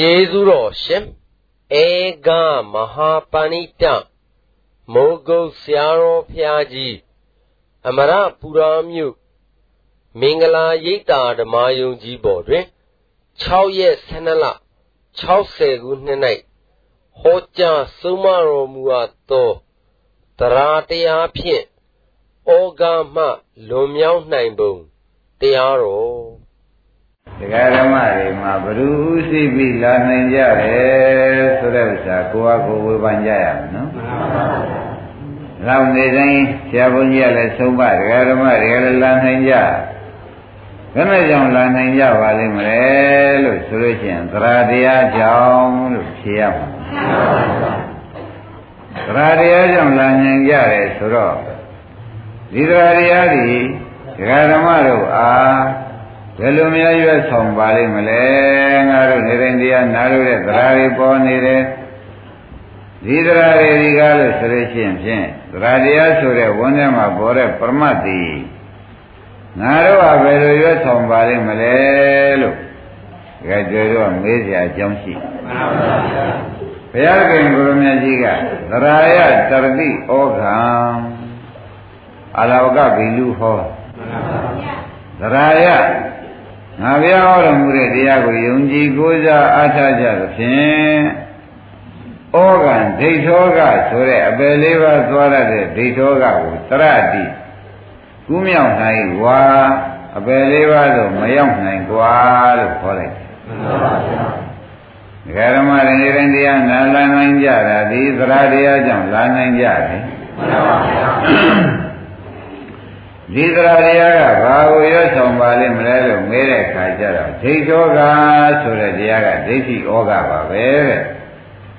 ကျေးဇူးတော်ရှင်ဧကမဟာပဏိတမိုးကုတ်ဆရာတော်ဖျားကြီးအမရပူရာမြို့မင်္ဂလာရိပ်သာဓမ္မယုံကြီးပေါ်တွင်6ရက်12လ60ခုနှစ်၌ဟောကြားဆုံးမတော်မူအပ်သောတရားတရားဖြင့်ဩဃမလွန်မြောက်နိုင်ပုံတရားတော် ဒကာဓမ္မတွေမှာဘ ᱹ ဥသိပြီးလာနိုင်ကြတယ်ဆိုတဲ့ဥစ္စာကိုယ့်အကိုဝေဖန်ကြရမယ်နော်မှန်ပါပါလောက်နေတိုင်းဆရာဘုန်းကြီးကလည်းသုံးပါဒကာဓမ္မတွေကလည်းလာနိုင်ကြဘယ်နဲ့ကြောင့်လာနိုင်ကြပါလိမ့်မလဲလို့ဆိုလို့ရှိရင်သရတရားကြောင့်လို့ဖြေရမှာသရတရားကြောင့်လာနိုင်ကြတယ်ဆိုတော့ဒီသရတရားဒီဒကာဓမ္မတို့အား ဘယ်လိုများရွတ်ဆောင်ပါလိမ့်မလဲငါတို့နေတိုင်းတရားနားလို့တဲ့သရာတွေပေါ်နေတယ်ဒီသရာတွေဒီကားလို့ဆိုလို့ရှိရင်ဖြင့်သရာတရားဆိုတဲ့ဝန်းထဲမှာပေါ်တဲ့ပရမတ်တိငါတို့ကဘယ်လိုရွတ်ဆောင်ပါလိမ့်မလဲလို့ကြွယ်တော့မေးစရာအကြောင်းရှိမှန်ပါဗျာဘုရားခင်ကိုရမကြီးကသရာယတရတိဩခံအလောကဘိလူဟောမှန်ပါဗျာသရာယ ငါဘုရားဟောတော်မူတဲ့တရားကိုယုံကြည်ကိုးစားအားထားကြသဖြင့်ဩကံဒိဋ္ဌောကဆိုတဲ့အပယ်လေးပါးသွားရတဲ့ဒိဋ္ဌောကကိုတရတိကူးမြောက်နိုင်ဝါအပယ်လေးပါးဆိုမရောက်နိုင်กว่าလို့ခေါ်လိုက်တယ်မှန်ပါဗျာဒကာဓမ္မတွေနေတိုင်းတရားနာလာနိုင်ကြတာဒီသရတရားကြောင့်လာနိုင်ကြတယ်မှန်ပါဗျာ ဒီသရတရားကဘာကိုရွတ်ဆောင်ပါလိမ့်မလဲလို့မေးတဲ့အခါကျတော့ဒိဋ္ဌောကဆိုတဲ့တရားကဒိဋ္ဌိဩဃပါပဲတဲ့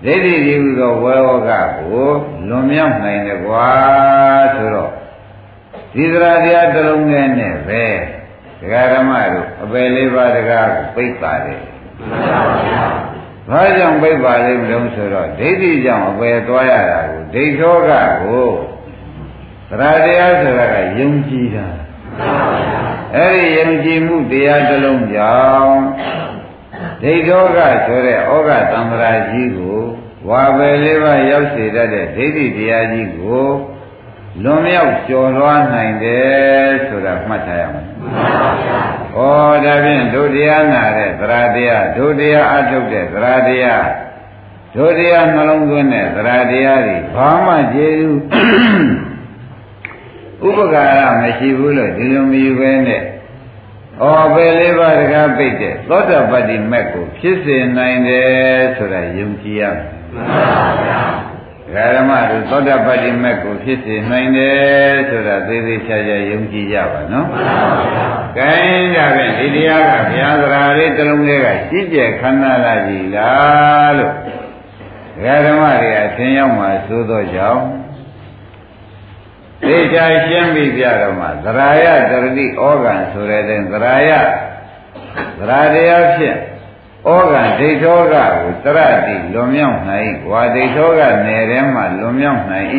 ဒိဋ္ဌိဒီဟုသောဝေဩဃကိုလွန်မြောက်နိုင်တယ်ကွာဆိုတော့ဒီသရတရားတစ်လုံးနဲ့နဲ့ပဲဒကာဓမ္မတို့အပယ်လေးပါးတကားကိုပိတ်ပါတယ်မှန်ပါဗျာဘာကြောင့်ပိတ်ပါလိမ့်မလို့ဆိုတော့ဒိဋ္ဌိကြောင့်အပယ်သွားရတာကိုဒိဋ္ဌောကကို သရတရားဆိုတာကယုံကြည်တာအဲ့ဒီယုံကြည်မှုတရားတစ်လုံးကြောင့်ဒိဋ္ဌောကဆိုတဲ့ဩဃတံ္ဍရာကြီးကိုဝါပယ်လေးပါးရောက်စေတတ်တဲ့ဒိဋ္ဌိတရားကြီးကိုလွန်မြောက်ကျော်လွှားနိုင်တယ်ဆိုတာမှတ်ထားရမယ်။ဩဒါဖြင့်ဒုတရားနာတဲ့သရတရားဒုတရားအထုတ်တဲ့သရတရားဒုတရားနှလုံးသွင်းတဲ့သရတရားတွေဘာမှကျေးဇူး ဥပကာရမရှိဘူးလို့ဒီလိုမယူပဲနဲ့ဩဘယ်လေးပါးတကားပိတ်တဲ့သောတာပတ္တိမက်ကိုဖြစ်စေနိုင်တယ်ဆိုတာယုံကြည်ရမယ်မှန်ပါဗျာဓမ္မတို့သောတာပတ္တိမက်ကိုဖြစ်စေနိုင်တယ်ဆိုတာသေသေးချာချာယုံကြည်ကြပါနော်မှန်ပါဗျာ။ကိုင်းကြဖြင့်ဒီတရားကဘုရားသရာလေးတစ်လုံးလေးကရှိကျက်ခန္ဓာလာကြည်လားလို့ဓမ္မတွေအထင်ရောက်မှသို့သောကြောင့် သေချာရှင်းပြီးပြတော့မှသရာယတရတိဩဃံဆိုတဲ့တဲ့သရာယသရာတရားဖြင့်ဩဃံဒိဋ္ဌောကကိုတရတိလွန်မြောက်နိုင်ဝါဒိဋ္ဌောကနယ်ထဲမှာလွန်မြောက်နိုင်၏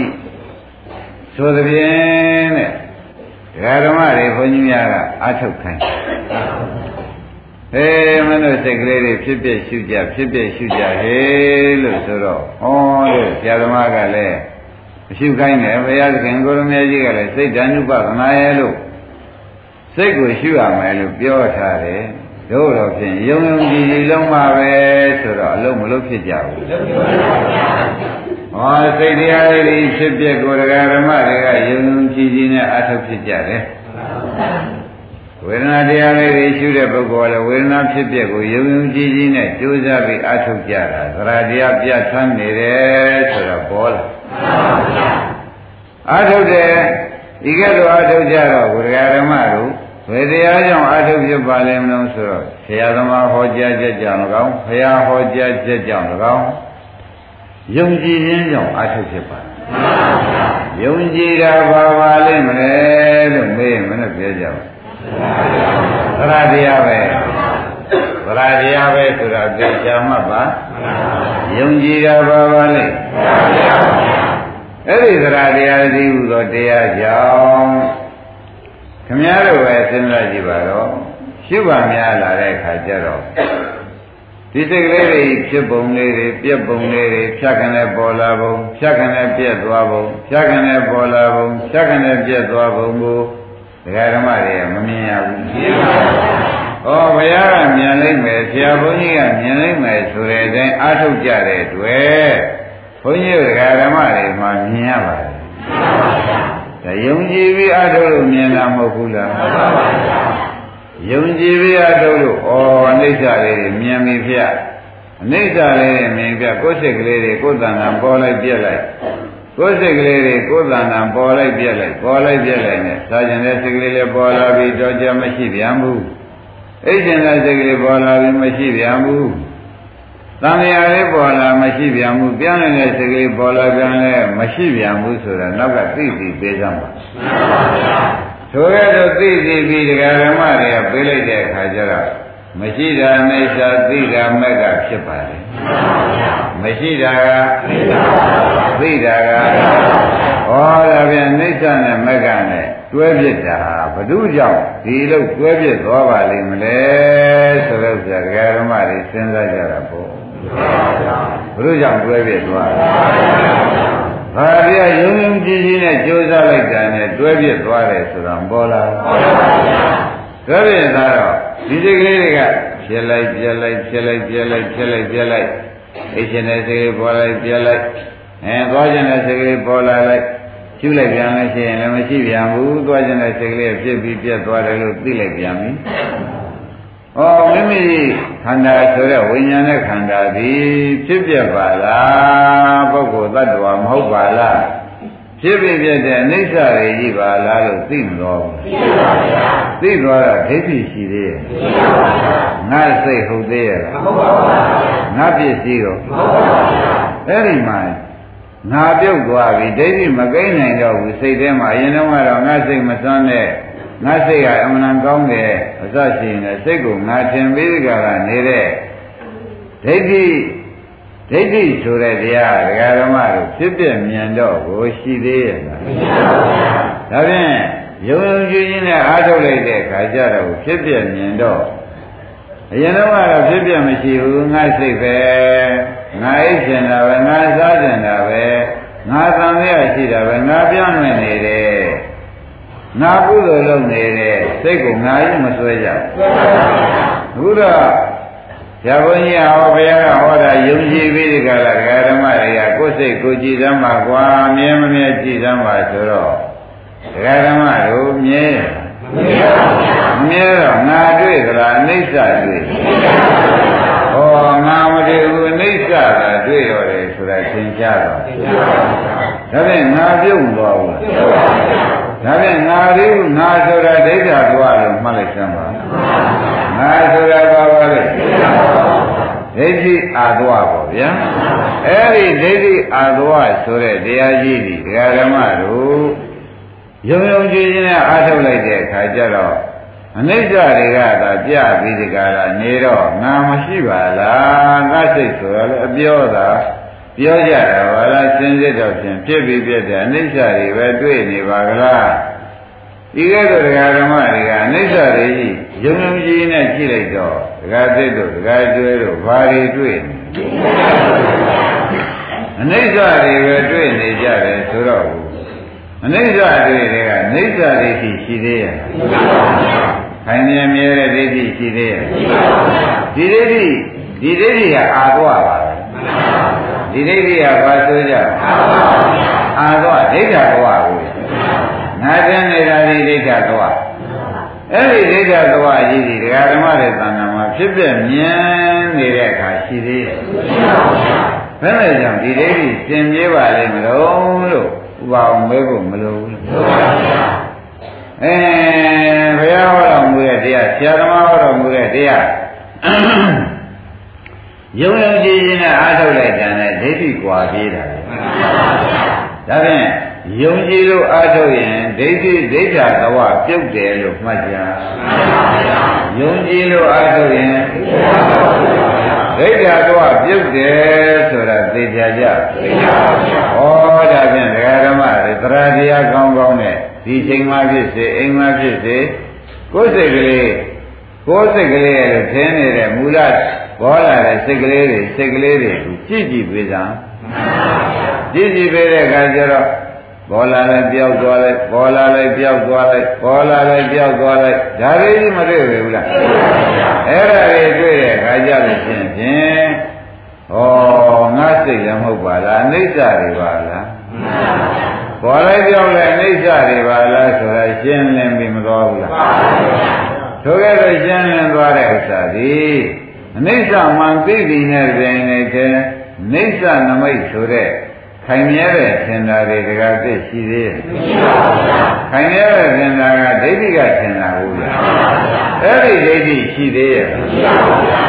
ဆိုသဖြင့်တဲ့ဓမ္မတွေဘုန်းကြီးများကအထုတ်ခိုင်းဟေးမင်းတို့စိတ်ကလေးတွေဖြစ်ဖြစ်ရှုကြဖြစ်ဖြစ်ရှုကြဟေးလို့ဆိုတော့ဩတဲ့ဆရာသမားကလည်း အရှုခိုင်းတယ်ဘုရားသခင်ကိုရမေကြီးကလည်းစိတ်ဓာနုပသနာရဲ့လို့စိတ်ကိုရှုရမယ်လို့ပြောထားတယ်တို့တော့ဖြင့်ယုံယုံကြည်ကြည်လုံးပါပဲဆိုတော့အလုံးမလုံးဖြစ်ကြဘူးဟောစိတ်တရားတွေဖြစ်ပြကိုယ်တရားဓမ္မတွေကယုံယုံကြည်ကြည်နဲ့အထုတ်ဖြစ်ကြတယ်ဝေဒနာတရားလေးတွေရှုတဲ့ပုဂ္ဂိုလ်ကလည်းဝေဒနာဖြစ်ပြကိုယုံယုံကြည်ကြည်နဲ့ကြိုးစားပြီးအထုတ်ကြတာသရတရားပြတ်ထမ်းနေတယ်ဆိုတော့ပေါ်လာ အာထုတ်တယ်ဒီကဲ့သို့အာထုတ်ကြတော့ဘုရားဓမ္မတို့ဘယ်တရားကြောင့်အာထုတ်ဖြစ်ပါလဲမလို့ဆိုတော့ဆရာသမားဟောကြားချက်ကြောင့်၎င်းဘုရားဟောကြားချက်ကြောင့်၎င်းယုံကြည်ခြင်းကြောင့်အာထုတ်ဖြစ်ပါယုံကြည်တာဘာပါလိမ့်မလဲလို့မေးရင်မနဲ့ပြောကြပါသရတရားပဲသရတရားပဲဆိုတာသိချာမှတ်ပါယုံကြည်တာဘာပါလိမ့် အဲ့ဒီသရတရားသိဟုသောတရားကြောင့်ခမည်းတော်ပဲစဉ်းစားကြည့်ပါတော့ရှုပါများလာတဲ့အခါကျတော့ဒီစိတ်ကလေးတွေဖြစ်ပုံလေးတွေပြက်ပုံလေးတွေဖြတ်ခနဲ့ပေါ်လာပုံဖြတ်ခနဲ့ပြက်သွားပုံဖြတ်ခနဲ့ပေါ်လာပုံဖြတ်ခနဲ့ပြက်သွားပုံကိုဒကာဓမ္မတွေကမမြင်ရဘူးမြင်ပါဘူးဩဘုရားကမြင်လိုက်မယ်ဆရာဘုန်းကြီးကမြင်လိုက်မယ်ဆိုတဲ့အတိုင်းအားထုတ်ကြတဲ့တွေ့ဘု န်းကြီးဒကာဓမ္မတွေမှမြင်ရပါတယ်ဒါယုံကြည်ပြီးအားထုတ်လို့မြင်တာမဟုတ်ဘူးလားမှန်ပါပါယုံကြည်ပြရတော့လို့ဩအနိစ္စလေးတွေမြင်ပြီဖျက်အနိစ္စလေးတွေမြင်ပြကိုယ်စိတ်ကလေးတွေကိုယ်တဏ္ဍာပေါ်လိုက်ပြက်လိုက်ကိုယ်စိတ်ကလေးတွေကိုယ်တဏ္ဍာပေါ်လိုက်ပြက်လိုက်ပေါ်လိုက်ပြက်လိုက်နဲ့သာကျင်တဲ့စိတ်ကလေးလည်းပေါ်လာပြီးတော့ကြမရှိပြန်ဘူးအိတ်ကျင်တဲ့စိတ်ကလေးပေါ်လာပြီးမရှိပြန်ဘူး သံဃာလေးပေါ်လာမရှိပြန်ဘူးပြန်နေတဲ့စိတ်ကလေးပေါ်လာပြန်လဲမရှိပြန်ဘူးဆိုတာနောက်ကသိသိပေးစမ်းပါမှန်ပါဗျာဆိုရတော့သိသိပြီးဒကာဓမ္မတွေကပြေးလိုက်တဲ့အခါကျတော့မရှိတာအိဋ္ဌာသိတာမက်ကဖြစ်ပါလေမရှိတာကသိတာကဟောဒါပြန်အိဋ္ဌာနဲ့မက်ကနဲ့တွဲပြစ်တာဘု து ကြောင့်ဒီလိုတွဲပြစ်သွားပါလိမ့်မလဲဆိုတော့ဆရာဒကာဓမ္မတွေစဉ်းစားကြတာပေါ့ ဘု து ကြောင့်တွဲပြစ်သွားဘာပြယုံယုံကြည်ကြည်နဲ့ကြိုးစားလိုက်တာနဲ့တွဲပြစ်သွားတယ်ဆိုတာပေါ်လာပေါ်ပါဗျာတွဲပြစ်သွားတော့ဒီစိတ်ကလေးတွေကဖြစ်လိုက်ပြက်လိုက်ဖြစ်လိုက်ပြက်လိုက်ဖြစ်လိုက်ပြက်လိုက်အိတ်ရှင်တဲ့စိတ်ကလေးပေါ်လိုက်ပြက်လိုက်အဲသွားခြင်းတဲ့စိတ်ကလေးပေါ်လာလိုက်ကျူးလိုက်ပြန်လို့ရှိရင်လည်းမရှိပြန်ဘူးသွားခြင်းတဲ့စိတ်ကလေးဖြစ်ပြီးပြက်သွားတယ်လို့သိလိုက်ပြန်ပြီ ဩမိမိခန္ဓာဆိုတဲ့ဝိညာဉ်နဲ့ခန္ဓာသည်ဖြစ်ပြပါလားပုဂ္ဂိုလ်တ attva မဟုတ်ပါလားဖြစ်ပြပြတဲ့အနိစ္စတွေကြီးပါလားလို့သိမလို့သိပါဗျာသိသွားတာဒိဋ္ဌိရှိသေးရဲ့သိပါဗျာငါစိတ်ဟုတ်သေးရဲ့မဟုတ်ပါဘူးငါပစ္စည်းတော့မဟုတ်ပါဘူးအဲ့ဒီမှာငါပြုတ်သွားပြီဒိဋ္ဌိမကိန်းနိုင်တော့ဘူးစိတ်ထဲမှာအရင်တော့ကတော့ငါစိတ်မစွမ်းတဲ့ ငါစိတ်ကအမှန်ကောင်းတယ်အစရှိရင်စိတ်ကိုငါထင်ပြီးကြတာနေတဲ့ဒိဋ္ဌိဒိဋ္ဌိဆိုတဲ့တရားဒကာဓမ္မတို့ဖြစ်ပြမြင်တော့ကိုရှိသေးရဲ့လားမရှိပါဘူးဒါဖြင့်ယုံယုံကြည်ကြည်နဲ့အားထုတ်လိုက်တဲ့အခါကျတော့ဖြစ်ပြမြင်တော့အရင်တော့ကတော့ဖြစ်ပြမရှိဘူးငါစိတ်ပဲငါအိတ်ကျင်တာပဲငါစားကျင်တာပဲငါသံဃာရှိတာပဲငါပြောင်းနေနေတယ် ငါကုသိုလ်လုပ်နေတဲ့စိတ်ကိုငါကြီးမဆွဲကြဘူးဘုရားဇာဘုန်းကြီးဟောဘုရားကဟောတာယုံကြည်ပြီးဒီကလာဒကာဓမ္မတွေကကိုယ်စိတ်ကိုကြည်သမ်းပါကွာမြဲမမြဲကြည်သမ်းပါဆိုတော့ဒကာဓမ္မတို့မြဲမြဲတော့ငါတွေ့သလားအိဋ္ဌတွေ့ဟောငါမတွေ့ဘူးအိဋ္ဌကတွေ့ရတယ်ဆိုတာသင်ကြားတော့ဒါဖြင့်ငါပြုတ်သွားဘူး ဒါဖြင့်ငါလေးငါဆိုတာဒိဋ္ဌာသွားလို့မှတ်လိုက်စမ်းပါငါဆိုတာဘာပါလဲဒိဋ္ဌိအာသွားပေါ့ဗျာအဲ့ဒီဒိဋ္ဌိအာသွားဆိုတဲ့တရားကြီးဒီဒကာဓမ္မတို့ယုံယုံကြည်ကြည်နဲ့အားထုတ်လိုက်တဲ့အခါကျတော့အနိစ္စတွေကသာပြပြီးဒီကရာနေတော့ငါမရှိပါလားငါစိတ်ဆိုရလဲအပြောတာ ပြောကြတာဘာလားစင်စစ်တော့ဖြင့်ဖြစ်ပြီးပြတဲ့အနိစ္စတွေပဲတွေ့နေပါကလားဒီကဲ့သို့ဒကာဓမ္မတွေကအနိစ္စတွေကြီးယုံယုံကြည်နဲ့ကြည့်လိုက်တော့ဒကာသစ်တို့ဒကာကျွဲတို့ဘာတွေတွေ့နေအနိစ္စတွေပဲတွေ့နေကြတယ်ဆိုတော့အနိစ္စတွေတွေကနိစ္စတွေရှိသေးရဲ့ခိုင်မြဲမြဲတဲ့ဒိဋ္ဌိရှိသေးရဲ့ဒီဒိဋ္ဌိဒီဒိဋ္ဌိကအာသွားပါပဲ ဒီဒိဋ္ဌိကဘာဆိုကြအာသွားဒိဋ္ဌဘဝကိုငါတန်းနေတာဒီဒိဋ္ဌသွားအဲ့ဒီဒိဋ္ဌသွားကြီးဒီဒကာဓမ္မရဲ့သံဃာမှာဖြစ်ပြမြင်နေတဲ့အခါရှိသေးရဲ့ဘယ်နဲ့ကြောင့်ဒီဒိဋ္ဌိသင်ပြေးပါလိမ့်မလို့လို့ဥပအောင်မဲဖို့မလိုဘူးလို့အဲဘုရားဟောတော်မူတဲ့တရားဆရာသမားဟောတော်မူတဲ့တရား ယုံယုံကြည်ကြည်နဲ့အားထုတ်လိုက်တယ်နဲ့ဒိဋ္ဌိကွာပြေးတာလေဒါဖြင့်ယုံကြည်လို့အားထုတ်ရင်ဒိဋ္ဌိဒိဋ္ဌာသဝပြုတ်တယ်လို့မှတ်ကြယုံကြည်လို့အားထုတ်ရင်ဒိဋ္ဌာသဝပြုတ်တယ်ဆိုတာသိကြကြသိကြပါဗျာဩဒါဖြင့်ဒကာဓမ္မတွေသရတရားကောင်းကောင်းနဲ့ဒီချိန်မှဖြစ်စေအိမ်မှဖြစ်စေကိုယ်စိတ်ကလေးကိုယ်စိတ်ကလေးရဲ့ထင်းနေတဲ့မူလ ပေါ်လာတဲ့စိတ်ကလေးတွေစိတ်ကလေးတွေကြည့်ကြည့်ပေးစမ်းကြည့်ကြည့်ပေးတဲ့အခါကျတော့ပေါ်လာလိုက်ပြောက်သွားလိုက်ပေါ်လာလိုက်ပြောက်သွားလိုက်ပေါ်လာလိုက်ပြောက်သွားလိုက်ဒါလေးကြီးမတွေ့ဘူးလားအဲ့ဒါလေးတွေ့တဲ့အခါကျလို့ရှင်ဖြင့်ဩငါစိတ်လည်းမဟုတ်ပါလားအိဋ္ဌတွေပါလားပေါ်လိုက်ပြောက်လိုက်အိဋ္ဌတွေပါလားဆိုတာရှင်းလင်းပြီးမတော်ဘူးလားဆိုကြလို့ရှင်းလင်းသွားတဲ့ဥစ္စာဒီ အနိစ္စမှန်သိပြီနဲ့တွင်နေတဲ့နိစ္စနမိတ်ဆိုတဲ့ခိုင်မြဲတဲ့သင်္သာတွေတကားသိရှိသေးရဲ့မရှိပါဘူးဗျာခိုင်မြဲတဲ့သင်္သာကဒိဋ္ဌိကသင်္သာဟုတ်လားအဲ့ဒီဒိဋ္ဌိရှိသေးရဲ့မရှိပါဘူးဗျာ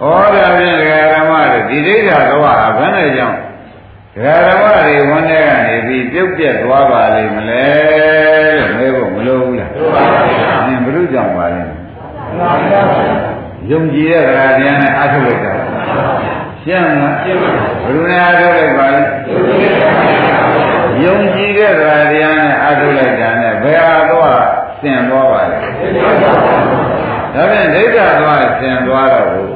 ဟောဒါဖြင့်ဒကာဓမ္မတွေဒီဒိဋ္ဌာသဝဟာဘယ်နဲ့ကြောင့်ဒကာဓမ္မတွေဝန်ထဲကနေပြီးပြုတ်ပြက်သွားပါလိမ့်မလဲလို့မေးဖို့မလိုဘူးလားမှန်ပါဗျာဘယ်လိုကြောင့်ပါလဲမှန်ပါဗျာ ယုံကြည်တဲ့ဒကာတရားနဲ့အထုလိုက်တာရှင်းလားရှင်းပါဘယ်လိုနဲ့အထုလိုက်ပါလဲယုံကြည်တဲ့တရားနဲ့အထုလိုက်တာနဲ့ဘယ်ဟာတော့ဆင်သွားပါလဲဒါဖြင့်ဒိဋ္ဌာသွားဆင်သွားတော့ဘူး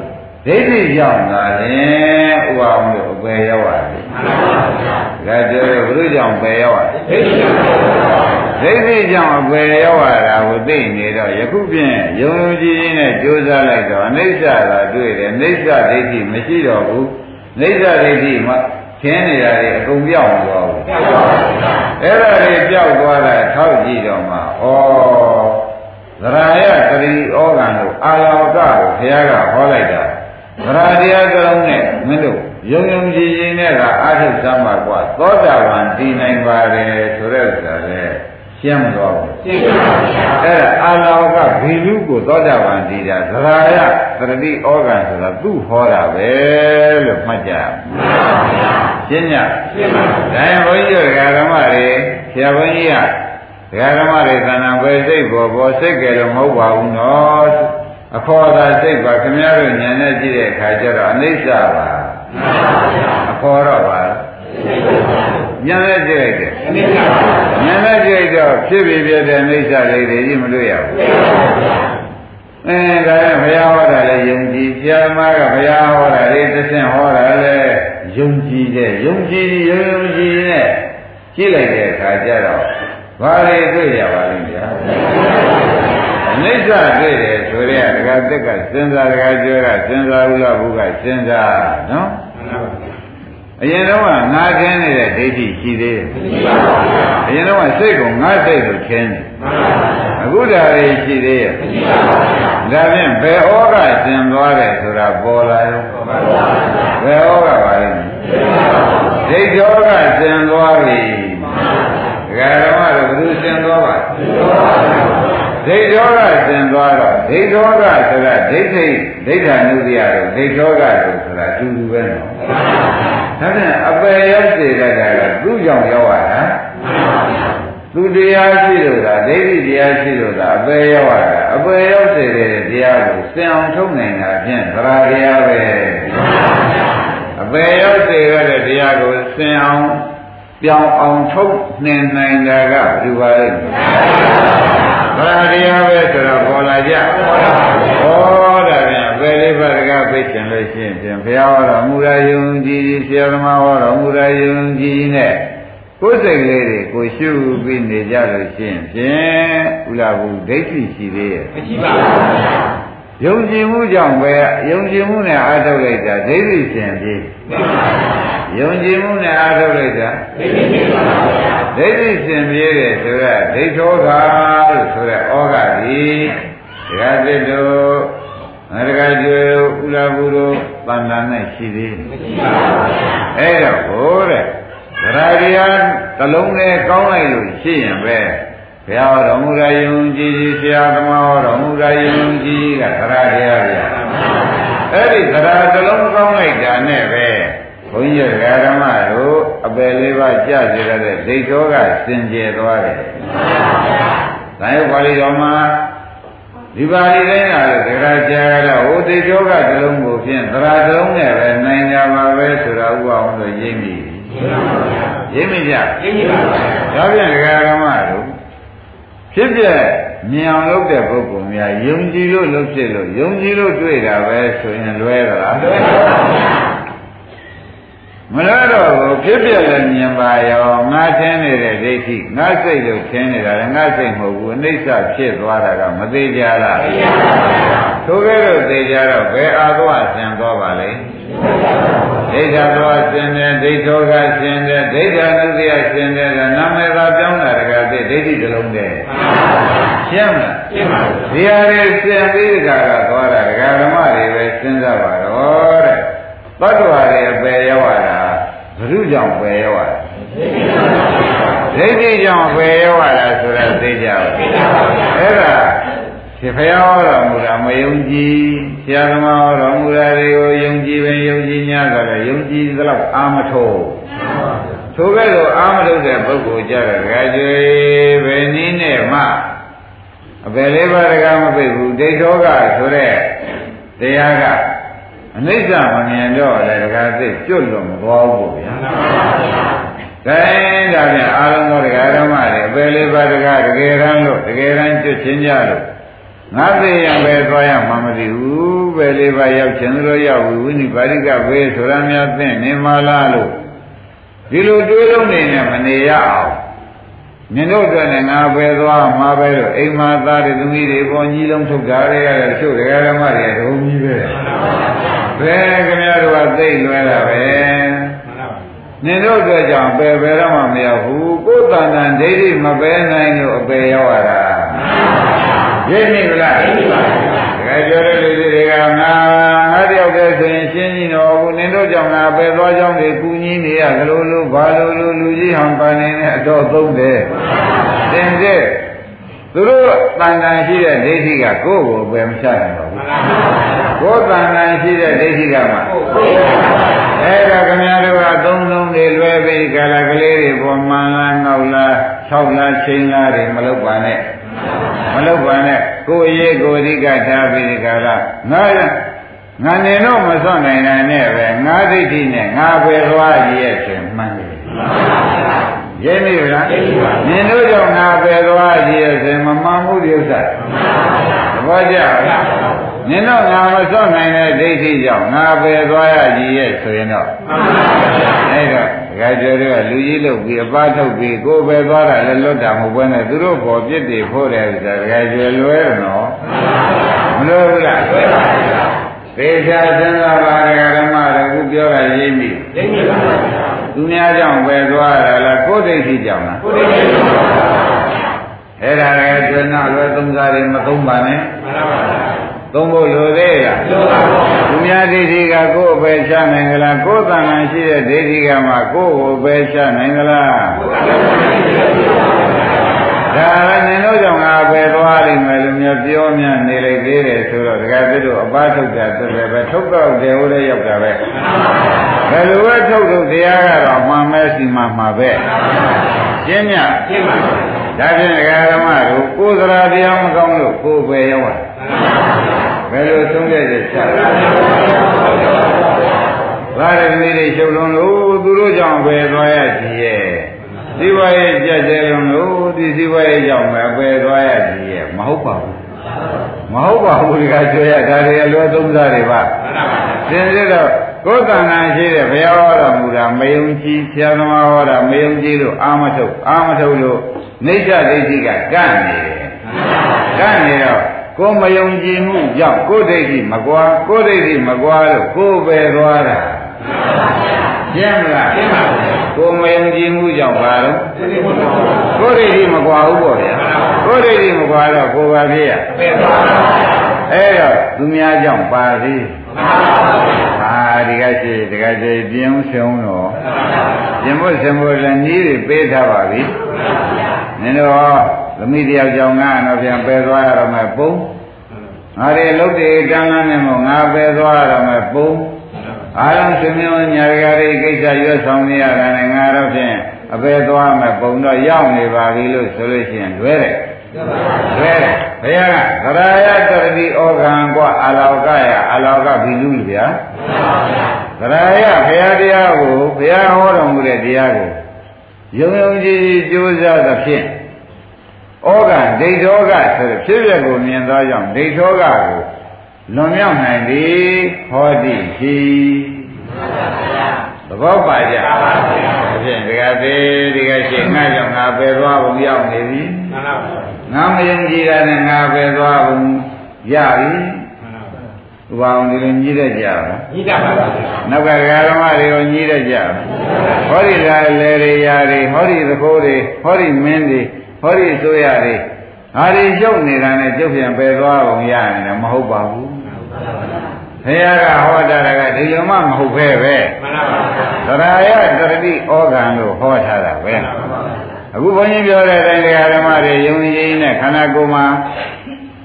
ဒိဋ္ဌိရောက်လာရင်ဥပအောင်လို့အပယ်ရောက်ရတယ်ဒါပြောရဘုရားကြောင့်ပယ်ရောက်ရတယ်ဒိဋ္ဌိကြော ဒိဋ္ဌိကြောင့်အပယ်ရောက်ရတာကိုသိနေတော့ယခုဖြင့်ယုံယုံကြည်ကြည်နဲ့ကြိုးစားလိုက်တော့အနိစ္စသာတွေ့တယ်အနိစ္စဒိဋ္ဌိမရှိတော့ဘူးအနိစ္စဒိဋ္ဌိမှခင်းနေရတယ်အကုန်ပြောက်သွားဘူးအဲ့ဒါတွေပြောက်သွားတာထောက်ကြည့်တော့မှဩသရယသတိဩဃံတို့အာလောကကိုဘုရားကဟောလိုက်တာသရတရားကလုံးနဲ့မင်းတို့ယုံယုံကြည်ကြည်နဲ့ကအာထုသမ္မာကွာသောတာပန်တည်နိုင်ပါတယ်ဆိုတဲ့ဥစ္စာလေ ရှင်းမသွားဘူးရှင်းပါဗျာအဲ့ဒါအာလောကဘီလူကိုသောတာပန်တည်တာသရယတတိဩဂံဆိုတာသူ့ဟောတာပဲလို့မှတ်ကြပါဗျာရှင်းညရှင်းပါဒါရင်ဘုန်းကြီးတို့ဓမ္မတွေဆရာဘုန်းကြီးကဒကာဓမ္မတွေသဏ္ဍာန်ပဲစိတ်ပေါ်ပေါ်စိတ်ကြလို့မဟုတ်ပါဘူးနော်အခေါ်သာစိတ်ပါခင်ဗျားတို့ဉာဏ်နဲ့ကြည့်တဲ့အခါကျတော့အနိစ္စပါအခေါ်တော့ပါ ဉာဏ်နဲ့ကြည့်လိုက်တယ်အနိစ္စပါဉာဏ်နဲ့ကြည့်လိုက်တော့ဖြစ်ပြီးပြတဲ့အနိစ္စလေးတွေကြီးမတွေ့ရဘူးအဲဒါနဲ့ဘုရားဟောတာလည်းယုံကြည်ဆရာမကဘုရားဟောတာလေးတစ်ဆင့်ဟောတာလည်းယုံကြည်တဲ့ယုံကြည်ယုံယုံကြည်နဲ့ကြည့်လိုက်တဲ့အခါကျတော့ဘာတွေတွေ့ရပါလိမ့်ဗျာအနိစ္စတွေ့တယ်ဆိုရဲဒကာတက်ကစဉ်းစားဒကာကျွဲကစဉ်းစားဘူးလားဘုကစဉ်းစားနော် အရင်တော့ကငါခင်းနေတဲ့ဒိဋ္ဌိရှိသေးတယ်အရင်တော့ကစိတ်ကငါစိတ်ကိုခင်းတယ်အခုဒါတွေရှိသေးရဲ့ဒါဖြင့်ဘယ်ဩကသင်သွားတယ်ဆိုတာပေါ်လာရောဘယ်ဩကပါလဲဒိဋ္ဌောကသင်သွားပြီဒကာဓမ္မတို့ဘယ်သူသင်သွားပါဒိဋ္ဌောကသင်သွားတော့ဒိဋ္ဌောကဆိုတာဒိဋ္ဌိဒိဋ္ဌာနုတ္တိယတို့ဒိဋ္ဌောကတို့ဆိုတာအတူတူပဲနော် ဒါဖြင့်အပယ်ရောက်စေတတ်တာကသူ့ကြောင့်ရောက်ရတာသူတရားရှိလို့သာဒိဋ္ဌိတရားရှိလို့သာအပယ်ရောက်ရတာအပယ်ရောက်စေတဲ့တရားကိုစင်အောင်ထုတ်နိုင်တာဖြင့်သရတရားပဲအပယ်ရောက်စေရတဲ့တရားကိုစင်အောင်ပြောင်းအောင်ထုတ်နှင်နိုင်တာကဘယ်လိုပါလဲသရတရားပဲဆိုတော့ပေါ်လာကြဟောတာ ပြန်ဘယ်လေးပါးတကားသိချင်လို့ရှိရင်ပြန်ဘုရားဟောတော်မူရာယုံကြည်ဆရာသမားဟောတော်မူရာယုံကြည်နဲ့ကိုယ်စိတ်လေးတွေကိုရှုပြီးနေကြလို့ရှိရင်ဖြင့်ဥလာဘူးဒိဋ္ဌိရှိသေးရဲ့မရှိပါဘူးယုံကြည်မှုကြောင့်ပဲယုံကြည်မှုနဲ့အားထုတ်လိုက်တာဒိဋ္ဌိရှင်ပြီယုံကြည်မှုနဲ့အားထုတ်လိုက်တာဒိဋ္ဌိရှင်ပါဗျာဒိဋ္ဌိရှင်ပြေးတယ်ဆိုတော့ဒိဋ္ဌောကလို့ဆိုတဲ့ဩဃဒီဒကာသစ်တို့ ငါဒကာကျွေဥလာဘူးတို့တဏ္ဍာနဲ့ရှိသေးတယ်မရှိပါဘူးအဲ့တော့ဟိုတဲ့သရတရားတလုံးနဲ့ကောင်းလိုက်လို့ရှိရင်ပဲဘုရားတော်မူရာယုံကြည်ဆရာသမားတော်မူရာယုံကြည်ကသရတရားဗျာအဲ့ဒီသရတလုံးကောင်းလိုက်တာနဲ့ပဲဘုန်းကြီးဓမ္မတို့အပယ်လေးပါးကြစေရတဲ့ဒိဋ္ဌောကစင်ကြယ်သွားတယ်။ဒါရုပ်ပါဠိတော်မှာ ဒီပါဠိတိုင်းကလည်းသရကြာကတော့ဟိုဒိဋ္ဌောကတလုံးကိုဖြင့်သရတလုံးနဲ့ပဲနိုင်ကြပါပဲဆိုတာဥပအောင်လို့ရင်းမိရင်းမိကြရင်းမိပါပါဒါပြန်ဓမ္မတို့ဖြစ်ပြမြင်အောင်လုပ်တဲ့ပုဂ္ဂိုလ်များယုံကြည်လို့လုပ်ဖြစ်လို့ယုံကြည်လို့တွေ့တာပဲဆိုရင်လွဲသလားလွဲပါဘူး မလွဲတော့ဘူးဖြစ်ပြလည်းမြင်ပါရောငါထင်းနေတဲ့ဒိဋ္ဌိငါစိတ်လို့ထင်းနေတာလည်းငါစိတ်မဟုတ်ဘူးအနိစ္စဖြစ်သွားတာကမသေးကြလားသိပါပါထိုကဲ့သို့သေးကြတော့ဘယ်အာသွားဆင်သွားပါလဲဒိဋ္ဌာသွားဆင်တယ်ဒိဋ္ဌောကဆင်တယ်ဒိဋ္ဌာနုတ္တိယဆင်တယ်နာမည်သာပြောင်းတာတကယ်သိဒိဋ္ဌိတစ်လုံးတည်းရှင်းမလားရှင်းပါပြီဒီဟာတွေဆင်ပြီးကြတာသွားတာဒကာဓမ္မတွေပဲစဉ်းစားပါတော့တဲ့သတ္တဝါတွေအပယ်ရောက်တာ ဘုရုကြောင့်ပယ်ရောက်တာဒိဋ္ဌိကြောင့်ပယ်ရောက်တာဆိုတာသိကြပါဘူးအဲ့ဒါဒီဖယားဟောတော်မူတာမယုံကြည်ဆရာသမားဟောတော်မူတာတွေကိုယုံကြည်ပဲယုံကြည်냐ဆိုတော့ယုံကြည်သလောက်အာမထုတ်ထိုကဲ့သို့အာမထုတ်တဲ့ပုဂ္ဂိုလ်ကြတော့ကြကြွေဘယ်နည်းနဲ့မှအပယ်လေးပါးတကားမပိတ်ဘူးဒိဋ္ဌောကဆိုတဲ့တရားက အနိစ္စမမြင်တော့လည်းတကားသိကျွတ်လို့မသွားဘူးဗျာကဲဒါပြန်အာလုံးသောတရားဓမ္မတွေအပယ်လေးပါးတကားတကယ်တမ်းလို့တကယ်တမ်းကျွတ်ချင်းကြလို့ငါသိရင်ပဲသွားရမှာမသိဘူးပဲလေးပါရောက်ခြင်းလို့ရောက်ဝိနိပါရိကဘေးဆိုတာများသိနေမလားလို့ဒီလိုတွေးလုံးနေနဲ့မနေရအောင်မြင်တို့အတွက်လည်းငါပဲသွားမှာပဲလို့အိမ်မှာသားတွေသမီးတွေပေါ်ကြီးလုံးထုတ်ကြရတဲ့တချို့တရားဓမ္မတွေဒုံကြီးပဲ ဘယ်ခင်ဗျားတို့ကသိလွဲတာပဲနင်တို့အတွက်ကြောင့်ပယ်ပယ်တော့မှမရဘူးကိုယ်တဏ္ဍာဒိဋ္ဌိမပယ်နိုင်လို့အပယ်ရောက်ရတာရင်းနေလားရင်းနေပါဘူးတကယ်ပြောတဲ့လူတွေကငါငါတယောက်တည်းဆိုရင်ရှင်းကြီးတော့ဘူးနင်တို့ကြောင့်ငါပဲသွားကြောင်းတွေကူညီနေရသလိုလိုဘာလိုလိုလူကြီးဟောင်ပန်းနေတဲ့အတော့သုံးတယ်သင်တဲ့ သူတို့တန်တန်ရှိတဲ့ဒိဋ္ဌိကကိုယ့်ကိုပဲမချနိုင်ပါဘူးကိုယ်တန်တန်ရှိတဲ့ဒိဋ္ဌိကမှအဲ့ဒါခင်ဗျားတို့ကသုံးလုံးတွေလွဲပြီးကာလကလေးတွေပေါ်မှန်လားငေါက်လား၆လားချိန်လားတွေမလုပ်ပါနဲ့မလုပ်ပါနဲ့ကိုယ်ရေးကိုယ်အဓိကထားပြီးဒီကလာငါငါနေတော့မစွန့်နိုင်တာနဲ့ပဲငါဒိဋ္ဌိနဲ့ငါပဲသွားရရဲ့ဆိုမှန်းတယ် ရင်းပြီလားနင်တို့ကြောင့်ငါပဲသွားရရဲ့ဆိုမမှန်ဘူးဒီဥစ္စာသဘောကျလားနင်တော့ငါမစွန့်နိုင်တဲ့ဒိဋ္ဌိကြောင့်ငါပဲသွားရကြီးရဲ့ဆိုရင်တော့အဲ့တော့ဒကာကျော်တွေကလူကြီးလုပ်ပြီးအပားထုတ်ပြီးကိုယ်ပဲသွားတာလည်းလွတ်တာမဟုတ်ဘဲနဲ့သူတို့ပေါ်ပြစ်တွေဖို့တယ်ဆိုတာဒကာကျော်လွဲတယ်နော်မလွဲဘူးလားလွဲပါဘူးသေချာစဉ်းစားပါဒကာဓမ္မတို့ခုပြောတာရိပ်မိရိပ်မိပါဘူး သူများကြောင့်ပဲသွားရလားကိုယ်ဒိဋ္ဌိကြောင့်လားကိုယ်ဒိဋ္ဌိကြောင့်ပါအဲ့ဒါလည်းကျွမ်းလွယ်သုံးစားတွေမသုံးပါနဲ့မှန်ပါပါသုံးဖို့လိုသေးလားသူများဒိဋ္ဌိကကိုယ်ပဲချနိုင်ကြလားကိုယ်တဏ္ဍာရှိတဲ့ဒိဋ္ဌိကမှကိုယ်ကိုပဲချနိုင်ကြလားဒါ လည်းနင်တို့ကြောင့်ငါပဲသွားလိမ့်မယ်လို့များပြောများနေလိုက်သေးတယ်ဆိုတော့ဒကာသစ်တို့အပားထုတ်တာသူလည်းပဲထုတ်တော့တယ်ဟိုလည်းရောက်တာပဲဘယ်လိုပဲထုတ်ထုတ်တရားကတော့မှန်မဲစီမှမှာပဲရှင်းညရှင်းပါဒါဖြင့်ဒကာဓမ္မတို့ကိုယ်သရာတရားမကောင်းလို့ကိုယ်ပဲရောက်တာဘယ်လိုသုံးတဲ့ချက်ချဘာရမီတွေရှုပ်လုံးလို့သူတို့ကြောင့်ပဲသွားရကြည်ရဲ့ ဒီဘရဲ့ကြက်ကြဲလုံးလို့ဒီဒီဘရဲ့ကြောင့်ပဲပဲသွားရကြည်ရဲ့မဟုတ်ပါဘူးမဟုတ်ပါဘူးဒီကကျွေးရဒါတွေအလွယ်သုံးစားတွေပါသင်စစ်တော့ကိုယ်တဏ္ဍာရှိတဲ့ဘုရားဟောတော်မူတာမယုံကြည်ဆရာသမားဟောတာမယုံကြည်လို့အာမထုတ်အာမထုတ်လို့နေကြဒိဋ္ဌိကကန့်နေတယ်ကန့်နေတော့ကိုမယုံကြည်မှုကြောင့်ကိုယ်ဒိဋ္ဌိမကွာကိုယ်ဒိဋ္ဌိမကွာလို့ကိုယ်ပဲသွားတာ ရှင်းမလားရှင်းပါဘူးကိုမယုံကြည်မှုကြောင့်ပါတော့ကိုယ်ဒိဋ္ဌိမကွာဘူးပေါ့ဗျာကိုယ်ဒိဋ္ဌိမကွာတော့ကိုယ်ပါသေးရအဲ့တော့သူများကြောင့်ပါသေးဟာဒီကရှိဒီကရှိပြင်းဆုံးတော့ပြင်းဖို့ဆင်ဖို့လည်းနီးတွေပေးထားပါပြီနင်တို့သမီးတယောက်ကြောင့်ငါတော့ပြန်ပယ်သွားရတော့မယ်ပုံငါတွေလုတ်တေကံလန်းနေမို့ငါပယ်သွားရတော့မယ်ပုံ အာရံစင်မြုံညာကြရိကိစ္စရွတ်ဆောင်နေရတာနဲ့ငါတော့ဖြင့်အပေသွားမယ်ပုံတော့ရောက်နေပါပြီလို့ဆိုလို့ရှိရင်လွဲတယ်လွဲတယ်ဘုရားကသရာယတတိဩဃံကွာအလောကယအလောကဘီလူကြီးဗျာသရာယဘုရားတရားကိုဘုရားဟောတော်မူတဲ့တရားကိုယုံယုံကြည်ကြိုးစားသဖြင့်ဩဃံဒိဋ္ဌောကဆိုတဲ့ဖြစ်ရကိုမြင်သောကြောင့်ဒိဋ္ဌောကကို လွန်မြောက်နိုင်သည်ဟောတိရှိသဘောပါကြပါဗျာအဖြစ်ဒီကသေးဒီကရှိငါကြောင့်ငါပဲသွားပုံရောက်နေပြီမှန်ပါဗျာငါမယုံကြည်တာနဲ့ငါပဲသွားပုံရပြီဥပအောင်ဒီလိုညီးတတ်ကြပါညီးတတ်ပါဗျာနောက်ကဒကာဓမ္မတွေကိုညီးတတ်ကြဟောဒီကလေတွေရာတွေဟောဒီသခိုးတွေဟောဒီမင်းတွေဟောဒီဆိုရတွေ ဟာဒီရုပ်နေတာနဲ့ကျုပ်ပြန်ပယ်သွားပုံရနေတယ်မဟုတ်ပါဘူးဘုရားကဟောတာကဒီလိုမှမဟုတ်ပဲပဲမှန်ပါပါသရယတရတိဩဃံလို့ဟောထားတာပဲအခုဘုန်းကြီးပြောတဲ့အတိုင်းတရားဓမ္မတွေယုံကြည်နဲ့ခန္ဓာကိုယ်မှာ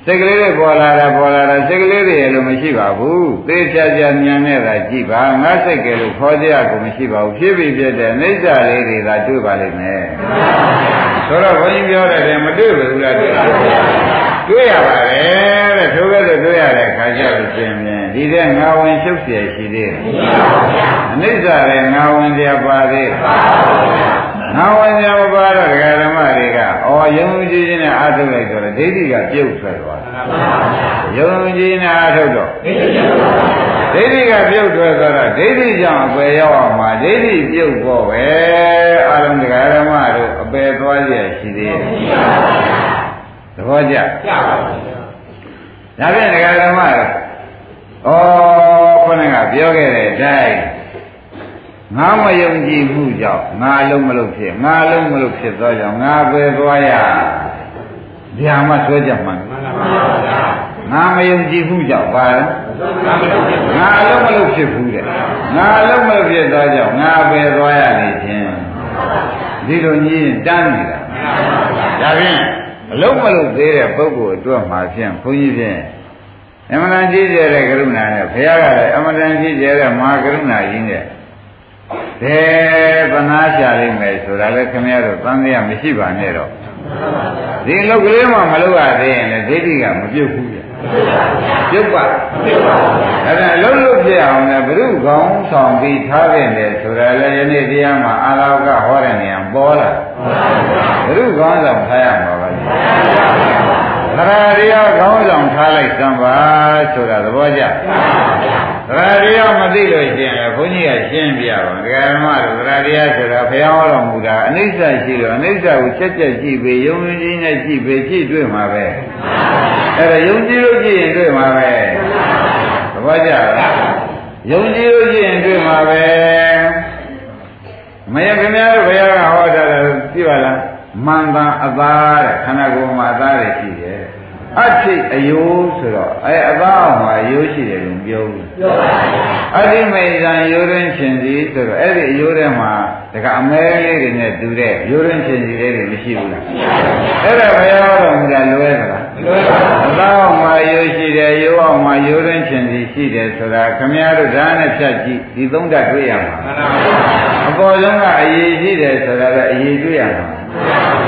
စိတ်ကလေးတွေပေါ်လာတာပေါ်လာတာစိတ်ကလေးတွေလည်းမရှိပါဘူးသေချာချာဉာဏ်နဲ့သာကြည့်ပါငါစိတ်ကလေးခေါ်ကြရကိုမရှိပါဘူးဖြစ်ပြီးပြတဲ့အိဋ္ဌာလေးတွေသာတွေ့ပါလိမ့်မယ် ဆိုတော့ဘုန်းကြီးပြောတဲ့မတွေ့ဘူးလားတွေ့တွေ့ရပါတယ်တဲ့ထိုကဲ့သို့တွေ့ရတဲ့ခါကျလို့ရှင်ဖြင့်ဒီတဲ့ငါဝင်ရှုပ်เสียရှိသေးတယ်အနိစ္စလည်းငါဝင်တရားပါသေးငါဝင်တရားမပါတော့ဒကာဓမ္မတွေကအော်ယုံကြည်ခြင်းနဲ့အာထုတ်လိုက်တော့ဒိဋ္ဌိကပြုတ်ထွက်သွားတ း ယ်ယုံကြည်နဲ့အာထုတ်တော့ဒိဋ္ဌိကပြုတ်ထွက်သွားတော့ဒိဋ္ဌိကြောင့်အပယ်ရောက်အောင်မှာဒိဋ္ဌိပြုတ်ဖို့ပဲအာလုံးဒကာဓမ္မတို့အပယ်သွားရရှိသေးတယ်သဘောကျကျပါပါဒါဖြင့်ဒကာဓမ္မတို့ဩခုနကပြောခဲ့တဲ့အတိုင်းငါမယုံကြည်မှုကြောင့်ငါလုံးမလို့ဖြစ်ငါလုံးမလို့ဖြစ်သောကြောင့်ငါပဲသွားရ ဗျာမဆွဲကြမှန်မှန်ပါဗျာငါမယုံကြည်မှုကြောင့်ပါလားငါလုံးမလို့ဖြစ်ဘူးတဲ့ငါလုံးမလို့ဖြစ်သောကြောင့်ငါပဲသွားရနေခြင်းဒီလိုကြီးရင်တန်းနေတာဒါဖြင့်အလုံးမလို့သေးတဲ့ပုဂ္ဂိုလ်အတွက်မှာဖြင့်ဘုန်းကြီးဖြင့်အမှန်တန်ကြီးကျယ်တဲ့ကရုဏာနဲ့ဘုရားကလည်းအမှန်တန်ကြီးကျယ်တဲ့မဟာကရုဏာကြီးနဲ့ဒေသနာရှာလိမ့်မယ်ဆိုတာလည်းခင်ဗျားတို့သံသယမရှိပါနဲ့တော့ ဒီလောက်ကလေးမှမလုပ်ရသေးရင်လည်းဒိဋ္ဌိကမပြုတ်ဘူးပြပြုတ်ပါပြုတ်ပါအဲ့ဒါလုံးလို့ပြအောင်လည်းဘုရုကောင်းဆောင်ပြီးထားတဲ့လေဆိုတာလည်းယနေ့တရားမှာအာလောကဟောတဲ့နေရာပေါ်လာဘုရုကောင်းဆောင်ထားရမှာပါသရတရားကောင်းဆောင်ထားလိုက်သံပါဆိုတာသဘောကျ သရတရားမသိလို့ရှိရင်လည်းဘုန်းကြီးကရှင်းပြပါဒကာမတို့သရတရားဆိုတာဘုရားဟောတော်မူတာအနိစ္စရှိတော့အနိစ္စကိုချက်ချက်ကြည့်ပြီးယုံကြည်နဲ့ကြည့်ပြီးကြည့်တွေ့မှာပဲအဲ့ဒါယုံကြည်လို့ကြည့်ရင်တွေ့မှာပဲသဘောကျလားယုံကြည်လို့ကြည့်ရင်တွေ့မှာပဲမယခင်ဗျားတို့ဘုရားကဟောတာသိပါလားမှန်တန်အသားတဲ့ခန္ဓာကိုယ်မှာအသားတွေရှိတယ် အထိတ်အယိုးဆိုတော့အဲအသားအောင်မှာအယိုးရှိတယ်လို့ပြောဘူးပြောပါဘူးအထိမေဇံယိုးရင်းရှင်စီဆိုတော့အဲ့ဒီအယိုးထဲမှာတကအမဲလေးတွေနဲ့တူတဲ့ယိုးရင်းရှင်စီလေးတွေမရှိဘူးလားအဲ့ဒါဘယ်ရောတော့မလားလွဲသလားလွဲပါဘူးအသားအောင်မှာယိုးရှိတယ်ယိုးအောင်မှာယိုးရင်းရှင်စီရှိတယ်ဆိုတာခမည်းတော်ဓာတ်နဲ့ဖြတ်ကြည့်ဒီသုံးဓာတ်တွေ့ရမှာမှန်ပါဘူးအပေါ်ဆုံးကအရေးရှိတယ်ဆိုတာလည်းအရေးတွေ့ရမှာ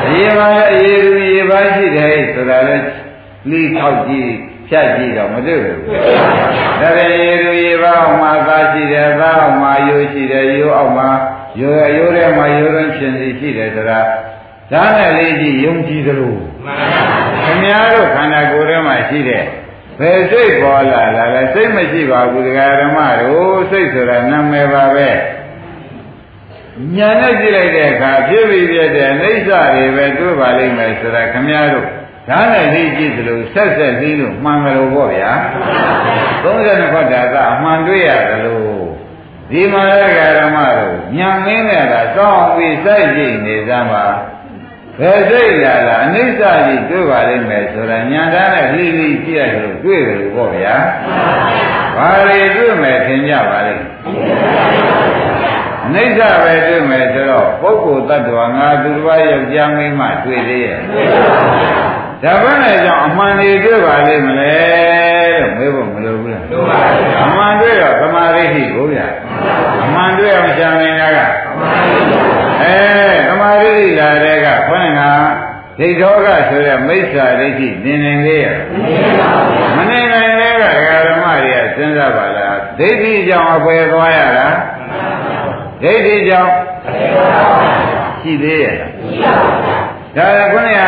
အရေးပါအရေးလူရေးပါရှိတယ်ဆိုတာလည်း လိထောက်ကြည့်ဖြတ်ကြည့်တော့မတွေ့ဘူး။ဒါပေမဲ့လူရေပါအောင်မှာသာရှိတယ်သာအောင်မှာရိုးရှိတယ်ရိုးအောင်မှာရိုးရိုးထဲမှာရိုးရင်းရှင်စီရှိတယ်ဆိုတာဒါနဲ့လေးကြည့်ယုံကြည်သလိုမှန်ပါဗျာခင်ဗျားတို့ခန္ဓာကိုယ်ထဲမှာရှိတဲ့ဘယ်စိတ်ပေါ်လာလာလဲစိတ်မရှိပါဘူးဒကာဓမ္မတို့စိတ်ဆိုတာနာမည်ပါပဲညာနဲ့ကြည့်လိုက်တဲ့အခါဖြစ်ပြီးပြတဲ့အိဋ္ဌတွေပဲတွေ့ပါလိမ့်မယ်ဆိုတာခင်ဗျားတို့ ဒါနဲ့သိကြည့်သလိုဆက်ဆက်သိလို့မှန်ကြလို့ပေါ့ဗျာ32ခွက်တာကအမှန်တွေ့ရသလိုဒီမှာလည်းဓမ္မတို့ညံမင်းနဲ့ကစောင်းပြီးစိုက်ကြည့်နေစမ်းပါဘယ်စိတ်လာလားအနိစ္စကြီးတွေ့ပါလိမ့်မယ်ဆိုတာညာသားနဲ့လှိလိကြည့်ရလို့တွေ့တယ်လို့ပေါ့ဗျာဘာတွေတွေ့မယ်ထင်ကြပါလိမ့်အနိစ္စပဲတွေ့မယ်ဆိုတော့ပုဂ္ဂိုလ်တ attva ငါသူတစ်ပါးယောက်ျားမိန်းမတွေ့သေးရဲ့ ဒါဘယ်နဲ့ကြောင့်အမှန်တွေတွေ့ပါလိမ့်မလဲလို့မေးဖို့မလိုဘူးလားလိုပါဘူးအမှန်တွေ့တော့သမာဓိရှိကိုဗျာအမှန်တွေ့အောင်ရှာနေတာကအဲသမာဓိလာတဲ့ကခွန်းကဒိဋ္ဌောကဆိုတဲ့မိစ္ဆာဒိဋ္ဌိနင်နေသေးရဲ့မနေနိုင်တဲ့ကဓမ္မတွေကစဉ်းစားပါလားဒိဋ္ဌိကြောင့်အပယ်သွားရတာဒိဋ္ဌိကြောင့်ရှိသေးရဲ့ဒါကခွန်းက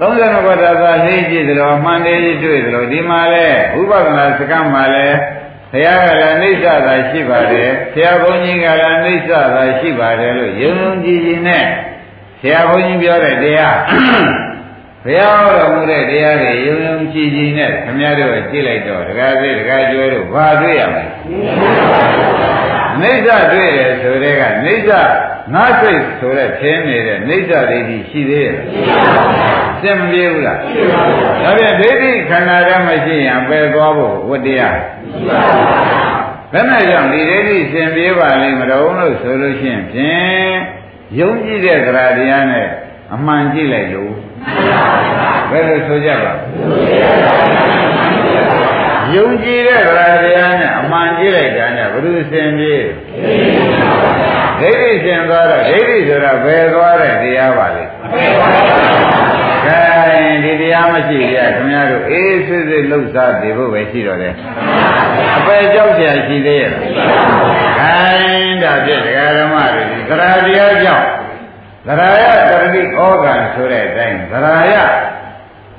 32ခုသာသာသိကြည့်သလိုမှန်တယ်တွေ့သလိုဒီမှာလဲဥပဒနာစကမှာလဲဘုရားကလည်းအိဋ္ဌသာရှိပါတယ်ဆရာဘုန်းကြီးကလည်းအိဋ္ဌသာရှိပါတယ်လို့ယုံယုံကြည်ကြည်နဲ့ဆရာဘုန်းကြီးပြောတဲ့တရားဘုရားဟောတော်မူတဲ့တရားတွေယုံယုံကြည်ကြည်နဲ့ခမည်းတော်ကြည့်လိုက်တော့ဒကာသေးဒကာကျွဲတို့ဘာတွေ့ရမလဲအိဋ္ဌတွေ့တယ်ဆိုတဲ့ကအိဋ္ဌ ငါစိတ်ဆိုတဲ့ထင်းနေတဲ့အိဋ္ဌဒိဋ္ဌိရှိသေးရဲ့စင်မပြေဘူးလားဒါပြန်ဒိဋ္ဌိခန္ဓာထဲမှာရှိရင်ပယ်သွားဖို့ဝတ္တရားဘယ်နဲ့ကြောင့်ဒီဒိဋ္ဌိစင်ပြေပါလိမ့်မတော်လို့ဆိုလို့ရှိရင်ဖြင့်ယုံကြည်တဲ့ကြရာတရားနဲ့အမှန်ကြည့်လိုက်လို့ဘယ်လိုဆိုကြပါယုံကြည်တဲ့ကြရာတရားနဲ့အမှန်ကြည့်လိုက်တာနဲ့ဘယ်လိုစင်ပြေ ဒိဋ္ဌိရှင်သွားတော့ဒိဋ္ဌိဆိုတာဘယ်သွားတဲ့တရားပါလဲကဲဒီတရားမရှိကြခင်ဗျားတို့အေးစစ်စစ်လှုပ်ရှားနေဖို့ပဲရှိတော့တယ်အပယ်ကြောက်ကြရှိသေးရဲ့ကဲဒါဖြင့်ဒကာဓမ္မတွေဒီသရာတရားကြောင့်သရာယတရဏိဩဃံဆိုတဲ့အတိုင်းသရာယ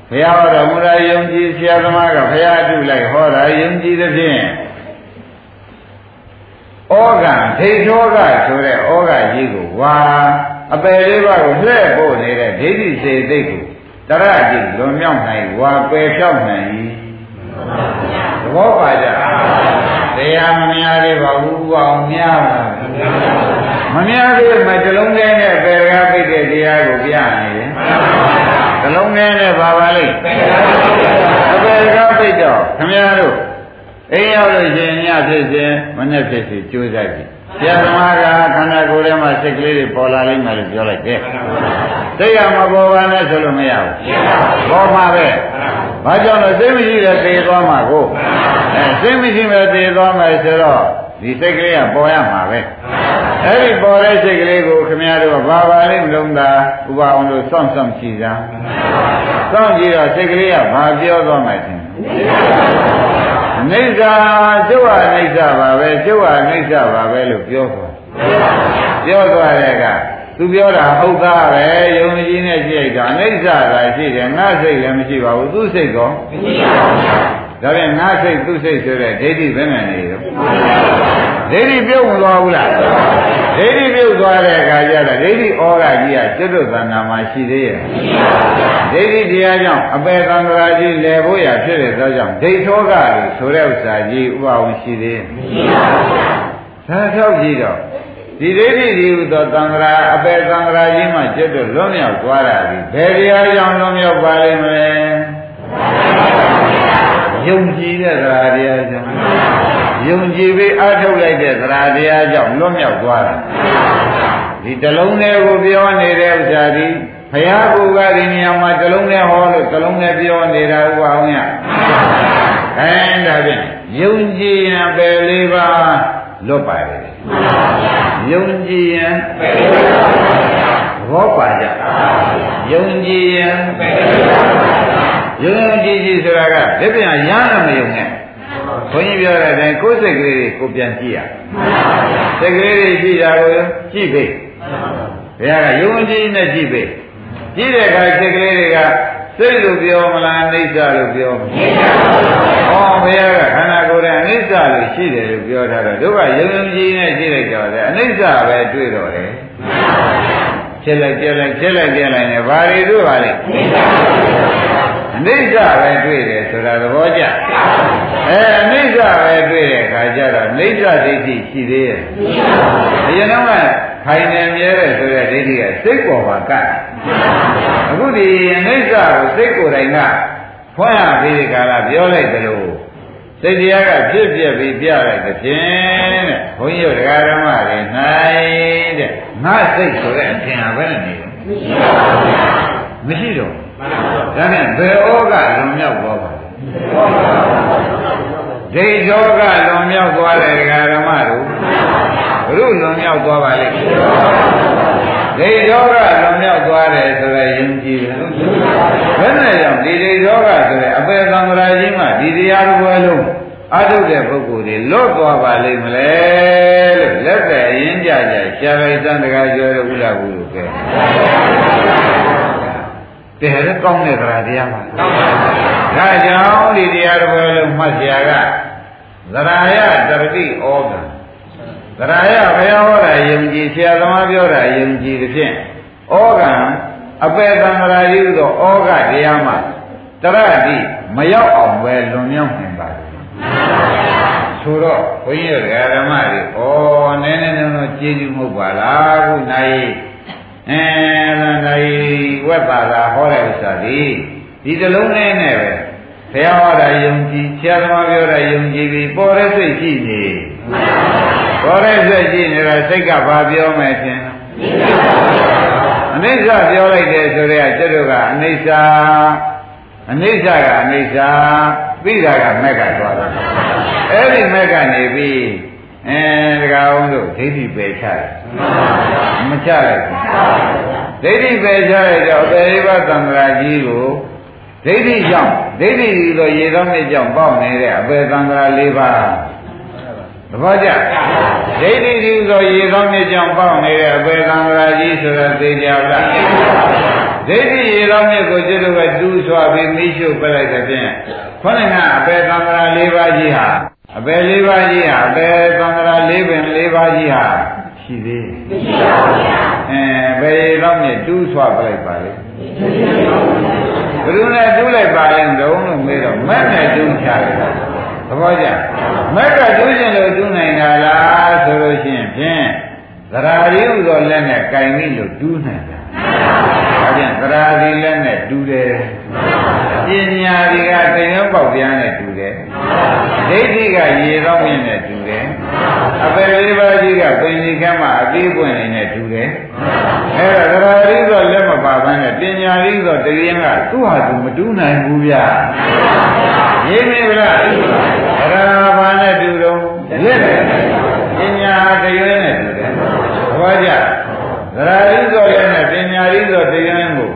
ဘုရားတော်မူတာယုံကြည်ဆရာသမားကဘုရားအတုလိုက်ဟောတာယုံကြည်သဖြင့် ဩဃံဒိဋ္ဌောကဆိုတဲ့ဩဃကြီးကိုဝါအပယ်လေးပါးကိုလှည့်ပို့နေတဲ့ဒိဋ္ဌိစေသိက်ကိုတရကြည့်လွန်မြောက်နိုင်ဝါပယ်ဖြောက်နိုင်သဘောပါကြတရားမများသေးပါဘူးအောင်များပါမများသေးမှတလုံးထဲနဲ့ပယ်ကားပိတ်တဲ့တရားကိုပြနေတယ်တလုံးထဲနဲ့ပါပါလိမ့်အပယ်ကားပိတ်တော့ခမည်းတော် အိမ်ရောက်လို့ရှင်ညဖြစ်ခြင်းမနဲ့ဖြစ်စီကြိုးစားကြည့်ဆရာသမားကခန္ဓာကိုယ်ထဲမှာစိတ်ကလေးတွေပေါ်လာလိမ့်မယ်လို့ပြောလိုက်တယ်စိတ်ကမပေါ်ပါနဲ့ဆိုလို့မရဘူးပေါ်မှာပဲဘာကြောင့်လဲစိတ်မရှိတဲ့သေသွားမှာကိုအဲစိတ်မရှိမဲ့သေသွားမယ်ဆိုတော့ဒီစိတ်ကလေးကပေါ်ရမှာပဲအဲ့ဒီပေါ်တဲ့စိတ်ကလေးကိုခင်ဗျားတို့ကဘာပါလိမ့်မလုံးသာဥပအောင်လို့စောင့်စောင့်ကြည့်ကြစောင့်ကြည့်တော့စိတ်ကလေးကဘာပြောသွားမှချ င်းအိဋ္ဌာကျုပ်ဟာအိဋ္ဌာပါပဲကျုပ်ဟာအိဋ္ဌာပါပဲလို့ပြောသွားပြောသွားတဲ့ကသူပြောတာဟုတ်သားပဲယုံကြည်နဲ့ကြည့်လိုက်တာအိဋ္ဌာကရှိတယ်ငါစိတ်လည်းမရှိပါဘူးသူစိတ်ကောမရှိပါဘူး ဒါပြန်ငါစိတ်သူစိတ်ဆိုတဲ့ဒိဋ္ဌိဘယ်နဲ့နေရောဒိဋ္ဌိပြုတ်ဝင်သွားဘူးလားဒိဋ္ဌိပြုတ်သွားတဲ့အခါကျတော့ဒိဋ္ဌိဩဃကြီးကကျွတ်တို့သဏ္ဍာန်မှာရှိသေးရဲ့ဒိဋ္ဌိတရားကြောင့်အပေသံဃာကြီးလဲဖို့ရဖြစ်တဲ့သောကြောင့်ဒိဋ္ဌောကလို့ဆိုတဲ့ဥစ္စာကြီးဥပဝင်ရှိသေးရဲ့သာထောက်ကြည့်တော့ဒီဒိဋ္ဌိဒီဟုသောသံဃာအပေသံဃာကြီးမှကျွတ်တို့လွံ့မြောက်သွားတာဒီဘယ်တရားကြောင့်လွံ့မြောက်ပါလိမ့်မလဲ ယုံကြည်တဲ့သရာတရားကြောင့်ယုံကြည်ပြီးအားထုတ်လိုက်တဲ့သရာတရားကြောင့်လွတ်မြောက်သွားတာဒီတလုံးလေးကိုပြောနေတဲ့ဥစ္စာဒီဘုရားကူကဒီနေရာမှာတလုံးလေးဟောလို့တလုံးလေးပြောနေတာဥပအောင်ရအဲဒါဖြင့်ယုံကြည်ရင်ပဲလေးပါလွတ်ပါတယ်ယုံကြည်ရင်ဘောပါကြယုံကြည်ရင်ယုံ ကြည်ကြည်ဆိုတာကလက်ပြန်ရမ်းလည်းမယုံနဲ့ဘုန်းကြီးပြောတဲ့အတိုင်းကိုယ်စိတ်ကလေးတွေကိုပြန်ကြည့်ရစိတ်ကလေးတွေကြည့်တာကိုကြည့်ပြီဘုရားကယုံကြည်နဲ့ကြည့်ပြီကြည့်တဲ့အခါစိတ်ကလေးတွေကစိတ်လို့ပြောမလားအိဋ္ဌလို့ပြောမလားဟောဘုရားကခန္ဓာကိုယ်ရဲ့အိဋ္ဌလို့ရှိတယ်လို့ပြောထားတော့တို့ကယုံယုံကြည်နဲ့ကြည့်လိုက်တော့လေအိဋ္ဌပဲတွေ့တော့တယ်ဖြစ်လိုက်ပြလိုက်ဖြစ်လိုက်ပြလိုက်နဲ့ဘာတွေတို့ပါလဲအ နိစ္စပဲတွေ့တယ်ဆိုတာသဘောကျအဲအနိစ္စပဲတွေ့တဲ့အခါကျတော့နိစ္စဒိဋ္ဌိရှိသေးရဲ့အရင်တော့ကခိုင်နေမြဲတယ်ဆိုတဲ့ဒိဋ္ဌိကစိတ်ပေါ်ပါကတ်အခုဒီအနိစ္စကိုစိတ်ကိုယ်တိုင်ကဖွင့်ရပြီးဒီကာလပြောလိုက်တယ်လို့စိတ်တရားကဖြစ်ပြပြီးပြလိုက်တဲ့ဖြင့်တဲ့ဘုန်းကြီးတို့တရားဓမ္မတွေ၌တဲ့ငါစိတ်ဆိုတဲ့အထင်ဟာပဲနေတယ်မရှိတော့ ဒါနဲ့ဘယ်ဩကလွန်မြောက်သွားပါလဲဒိဋ္ဌောကလွန်မြောက်သွားတယ်ဒကာဓမ္မတို့ဘုရုလွန်မြောက်သွားပါလိမ့်ဒိဋ္ဌောကလွန်မြောက်သွားတယ်ဆိုရယဉ်ကြည်တယ်ဘယ်နဲ့ကြောင့်ဒီဒိဋ္ဌောကဆိုတဲ့အပေသံဃာကြီးမှဒီတရားတော်ဝဲလုံးအထုတ်တဲ့ပုဂ္ဂိုလ်တွေလွတ်သွားပါလိမ့်မလဲလို့လက်သက်ရင်းကြကြရှာလိုက်သံတကာကျော်ရဥလာဘူးလို့ကဲ တယ်လည်းကောင်းတဲ့သရာတရားပါဒါကြောင့်ဒီတရားတော်လုံးမှတ်ကြကသရာယတတိဩကံသရာယဘုရားဟောတာယုံကြည်ဆရာသမားပြောတာယုံကြည်တဲ့ဖြင့်ဩကံအပေသံဃာရည်သောဩကတရားမှာတရတိမရောက်အောင်ပဲလွန်မြောက်နိုင်ပါလေဆိုတော့ဘုန်းကြီးတရားဓမ္မတွေဩနည်းနည်းနည်းကျေးဇူးမဟုတ်ပါလားခုနိုင်အဲနိုင် ဝက်ပါတာဟောတဲ့ဥစ္စာဒီဒီတလုံးနဲ့နဲ့ပဲဘုရားဟောတာယုံကြည်ဆရာသမားပြောတာယုံကြည်ပြီးပေါ်တဲ့စိတ်ရှိနေပေါ်တဲ့စိတ်ရှိနေတာစိတ်ကဘာပြောမယ်ထင်အနိစ္စပြောလိုက်တယ်ဆိုတော့ကျွတ်တို့ကအနိစ္စအနိစ္စကအနိစ္စပြီးတာကမက်ကသွားတယ်အဲ့ဒီမက်ကနေပြီးအဲဒကာအောင်တို့ဒိဋ္ဌိပယ်ချတယ်မချလိုက်ဘူး ဒိဋ္ဌိပယ်ချလိုက်တော့အပေရိပသံဃာကြီးကိုဒိဋ္ဌိကြောင့်ဒိဋ္ဌိဒီလိုရေသောမြစ်ကြောင့်ပေါက်နေတဲ့အပေသံဃာ၄ပါးသဘောကျဒိဋ္ဌိဒီဆိုရေသောမြစ်ကြောင့်ပေါက်နေတဲ့အပေသံဃာကြီးဆိုတော့သိကြပါလားဒိဋ္ဌိရေသောမြစ်ကိုကျွတ်တို့ကတူးဆွာပြီးမိရှုပလိုက်တဲ့ဖြင့်ခொနကအပေသံဃာ၄ပါးကြီးဟာအပေ၄ပါးကြီးဟာအပေသံဃာ၄ပင်၄ပါးကြီးဟာ ရှိသေးမရှိပါဘူးအဲဘယ်တော့မြတူးဆွပလိုက်ပါလေဘယ်သူနဲ့တူးလိုက်ပါလဲတုံးလို့မေးတော့မက်နဲ့တူးချတယ်သဘောကျမက်ကတူးခြင်းလို့တူးနိုင်တာလားဆိုလို့ရှိရင်ဖြင့်သရာရီဥသောလက်နဲ့ကင်ပြီလို့တူးနိုင်တာ ဒါပြန်သရာရီလက်နဲ့တူးတယ်ပညာတွေကတရားပေါက်ပြားနဲ့တူတယ်ဒိဋ္ဌိကရေသောမြင့်နဲ့တူတယ်အပယ်လေးပါးကြီးကပင်ကြီးကမ်းမှာအသေးပွင့်နေနဲ့တူတယ်အဲ့ဒါသရာရီသောလက်မပါဘဲနဲ့ပညာရီသောတရင်ကသူ့ဟာသူမတူးနိုင်ဘူးဗျာရင်းမိဗလားသရာဘာနဲ့တူတော့လက်နဲ့ပညာတရွေးနဲ့တူတယ်ဘောကြသရာရီသောလက်နဲ့ ပညာရီသောတရင်ကို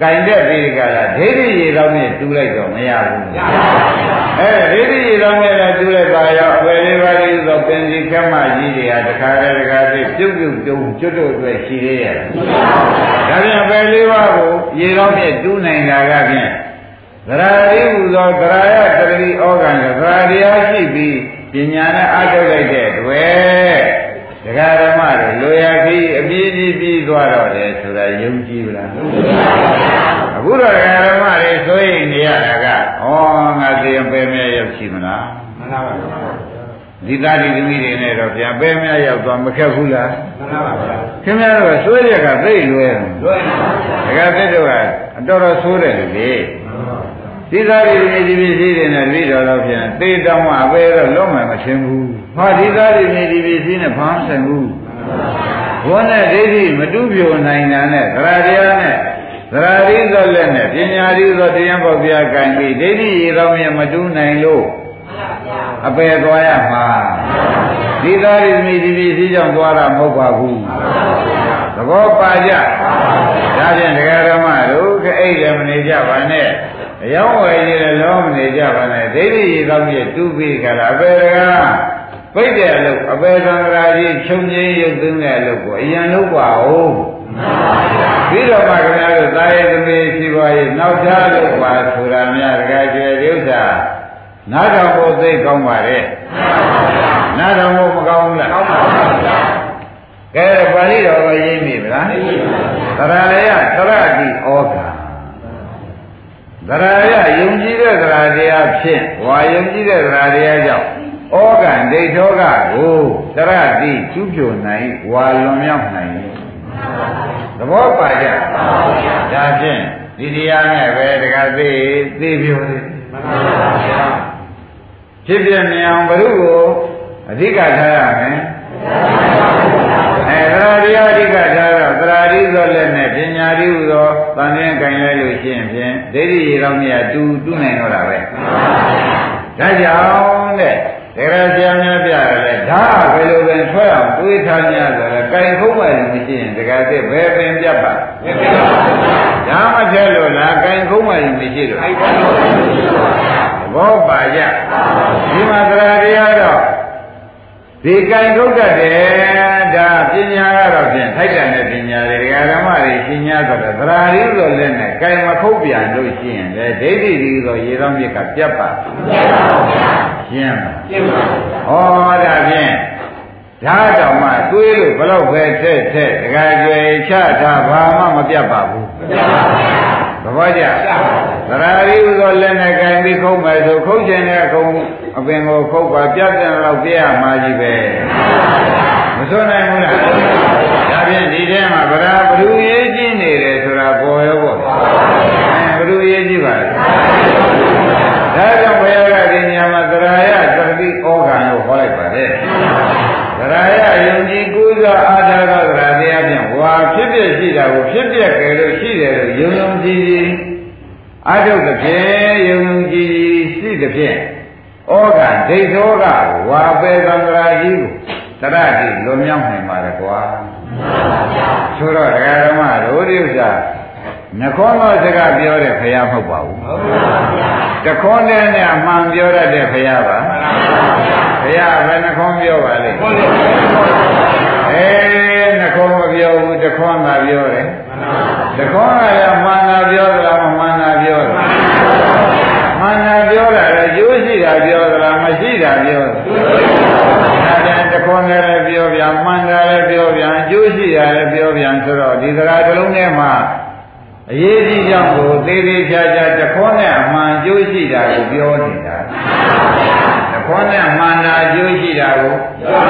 ကင်တဲ့ပြီးကြတာဒိဋ္ဌိရေတော်နဲ့တူလိုက်တော့မရဘူး။အဲဒိဋ္ဌိရေတော်နဲ့လည်းတူလိုက်ပါရောအပယ်လေးပါးလေးဆိုပင်စီကမ္မကြီးတွေကတခါတည်းတခါတည်းပြုတ်ပြုတ်တုံကျွတ်တို့အတွက်ရှိသေးရဲ့။ဒါပြန်ပယ်လေးပါးကိုရေတော်နဲ့တူးနိုင်တာကဖြင့်သရာရိဟူသောသရာယတတိဩဂံကသရာတရားရှိပြီးပညာနဲ့အထုတ်လိုက်တဲ့တွေ့ ဒကာဓမ္မတွေလိုရခီးအပြည့်ကြီးပြီးသွားတော့တယ်ဆိုတာယုံကြည်ဗလားအခုတော့ဒကာဓမ္မတွေဆိုရင်နေရတာကဩငါသိရင်ပဲမြဲရောက်ရှိမလားမှန်ပါပါဒီသားဒီသမီးတွေနဲ့တော့ပြန်ပဲမြဲရောက်သွားမခက်ဘူးလားမှန်ပါပါခင်ဗျားတို့ဆွေးရက်ကသိလွယ်လွယ်ပါဒကာသစ်တို့ကအတော်တော်ဆိုးတယ်လေဒီသားတွေဒီဒီပစ္စည်းတွေနဲ့ပြီးတော့တော့ပြန်သေတောင်းမှအပဲတော့လုံးမှမရှင်းဘူး။ ဟာဒီသားတွေဒီဒီပစ္စည်းနဲ့ဘာမှဆိုင်ဘူး။ဘောနဲ့ဒိဋ္ဌိမတူးပြိုနိုင်တာနဲ့သရတရားနဲ့သရတိသောလက်နဲ့ပညာတိသောတရားပေါပြကံပြီးဒိဋ္ဌိရေတော်မြမတူးနိုင်လို့အပယ်သွားရမှာဒီသားတွေဒီဒီပစ္စည်းကြောင့်သွားတာမဟုတ်ပါဘူး။သဘောပါကြ။ဒါဖြင့်တရားဓမ္မတို့ကအဲ့လည်းမနေကြပါနဲ့။အယောင်းဝယ်ကြီးလည်းလောမနေကြပါနဲ့ဒိဋ္ဌိရေကောင်းပြတူးပြီးကြတာအပေတကား ပိတ်တဲ့အလုပ်အပေသံဃာကြီးခြုံငင်းရုပ်သိမ်းတဲ့အလုပ်ကိုအရင်လုပ်ပါဦးပြီးတော့မှခင်ဗျားတို့သာယေသမီးရှိပါရဲ့နောက်သားလုပ်ပါဆိုတာများတကားကျေဥစ္စာနားတော်ကိုသိကောင်းပါရဲ့နားတော်ကိုမကောင်းဘူးလားကောင်းပါဘူးကဲပါဠိတော်ကိုရေးမိဗလားသရလေယသရတိဩဃာသရာယယုံကြည်တဲ့သရာတရားဖြင့်ဝါယုံကြည်တဲ့သရာတရားကြောင့် ဩကံဒိဋ္ဌောကကိုသရတိကျူးပြိုနိုင်ဝါလွန်မြောက်နိုင်သဘောပါကြဒါဖြင့်ဒီတရားနဲ့ပဲတခါသိသိပြိုဖြစ်ပြမြင်အောင်ဘုရုကိုအဓိကထားရမယ်အဲသရာတရားအဓိကထားတော့သရာတိသောလက်နဲ့ပညာတိဟူသောတန်ခြင်းကင်လိုက်လို့ရှိရင်ဖြင့်ဒိဋ္ဌိရေတော်မြတ်တူတူနိုင်တော့တာပဲဒါကြောင့်တဲ့ ဒေရဆရာများပြရတယ်ဒါဘယ်လိုပဲထွက်အောင်တွေးထားများဆိုတော့ကင်ခုံးမှလည်းမရှိရင်တကယ်သိဘယ်ပင်ပြတ်ပါဒါမှကျလို့လားကင်ခုံးမှလည်းမရှိတော့ဘောပါကြဒီမှာသရာတရားတော့ဒီကံထုတ်တတ်တယ်ဒါပညာကတော့ဖြင့်ထိုက်တန်တဲ့ပညာတွေဒကာဓမ္မတွေရှင်ညာဆိုတော့သရာရီဆိုလည်းနဲ့ကံမခုတ်ပြန်လို့ရှိရင်လေဒိဋ္ဌိဒီဆိုရေသောမြစ်ကပြတ်ပါပြတ်ပါဗျာ ရှင်းပါရှင်းပါဩောဒါဖြင့်ဒါတောင်မှတွေးလို့ဘလောက်ပဲထက်ထက်တခါကျွေချတာဘာမှမပြတ်ပါဘူးမပြတ်ပါဘူးသဘောကျသရာရီဥသောလက်နဲ့ကင်ပြီးခုတ်မယ်ဆိုခုတ်ခြင်းနဲ့ခုံအပင်ကိုခုတ်ပါပြတ်တယ်လို့ပြရမှာကြီးပဲမစွနိုင်ဘူးလားဒါဖြင့်ဒီထဲမှာဗရာဘ누구ရေးကြည့်နေတယ်ဆိုတာပေါ်ရောပေါ့ဘ누구ရေးကြည့်ပါလဲ ဒါကြောင့်ဘုရားကဒီညမှာသရာယသတိဩဃံလို့ဟောလိုက်ပါတယ်သရာယယုံကြည်ကိုးစားအားထားသောသရာတရားဖြင့်ဝါဖြစ်ဖြစ်ရှိတာကိုဖြစ်ဖြစ်ကြလို့ရှိတယ်လို့ယုံယုံကြည်ကြည်အထုတ်တဲ့ဖြင့်ယုံယုံကြည်ကြည်ရှိတဲ့ဖြင့်ဩဃဒိဋ္ဌောကဝါပေသံဃာကြီးကိုတရတိလွန်မြောက်နိုင်ပါလေကွာဆိုတော့ဒကာဓမ္မတို့ဒီဥစ္စာ နှခေါင်းသောစကားပြောတဲ့ဖရာမဟုတ်ပါဘူးဟုတ်ပါဗျာတခေါင်းနဲ့နဲ့အမှန်ပြောတတ်တဲ့ဖရာပါမှန်ပါဗျာဖရာဘယ်နှခေါင်းပြောပါလဲဟုတ်ပါဗျာအေးနှခေါင်းမပြောဘူးတခေါင်းသာပြောတယ်တခေါင်းကလည်းမှန်တာပြောသလားမမှန်တာပြောသလားမှန်တာပြောတာလည်းကျိုးရှိတာပြောသလားမရှိတာပြောသလားဒါပြန်တခေါင်းလည်းပြောပြန်မှန်တာလည်းပြောပြန်ကျိုးရှိတာလည်းပြောပြန်ဆိုတော့ဒီစကားတစ်လုံးထဲမှာ အရေးကြီးကြောင့်ကိုသေးသေးချာချာတခေါနဲ့အမှန်ကျိုးရှိတာကိုပြောနေတာတခေါနဲ့မှန်တာကျိုးရှိတာကိုပြော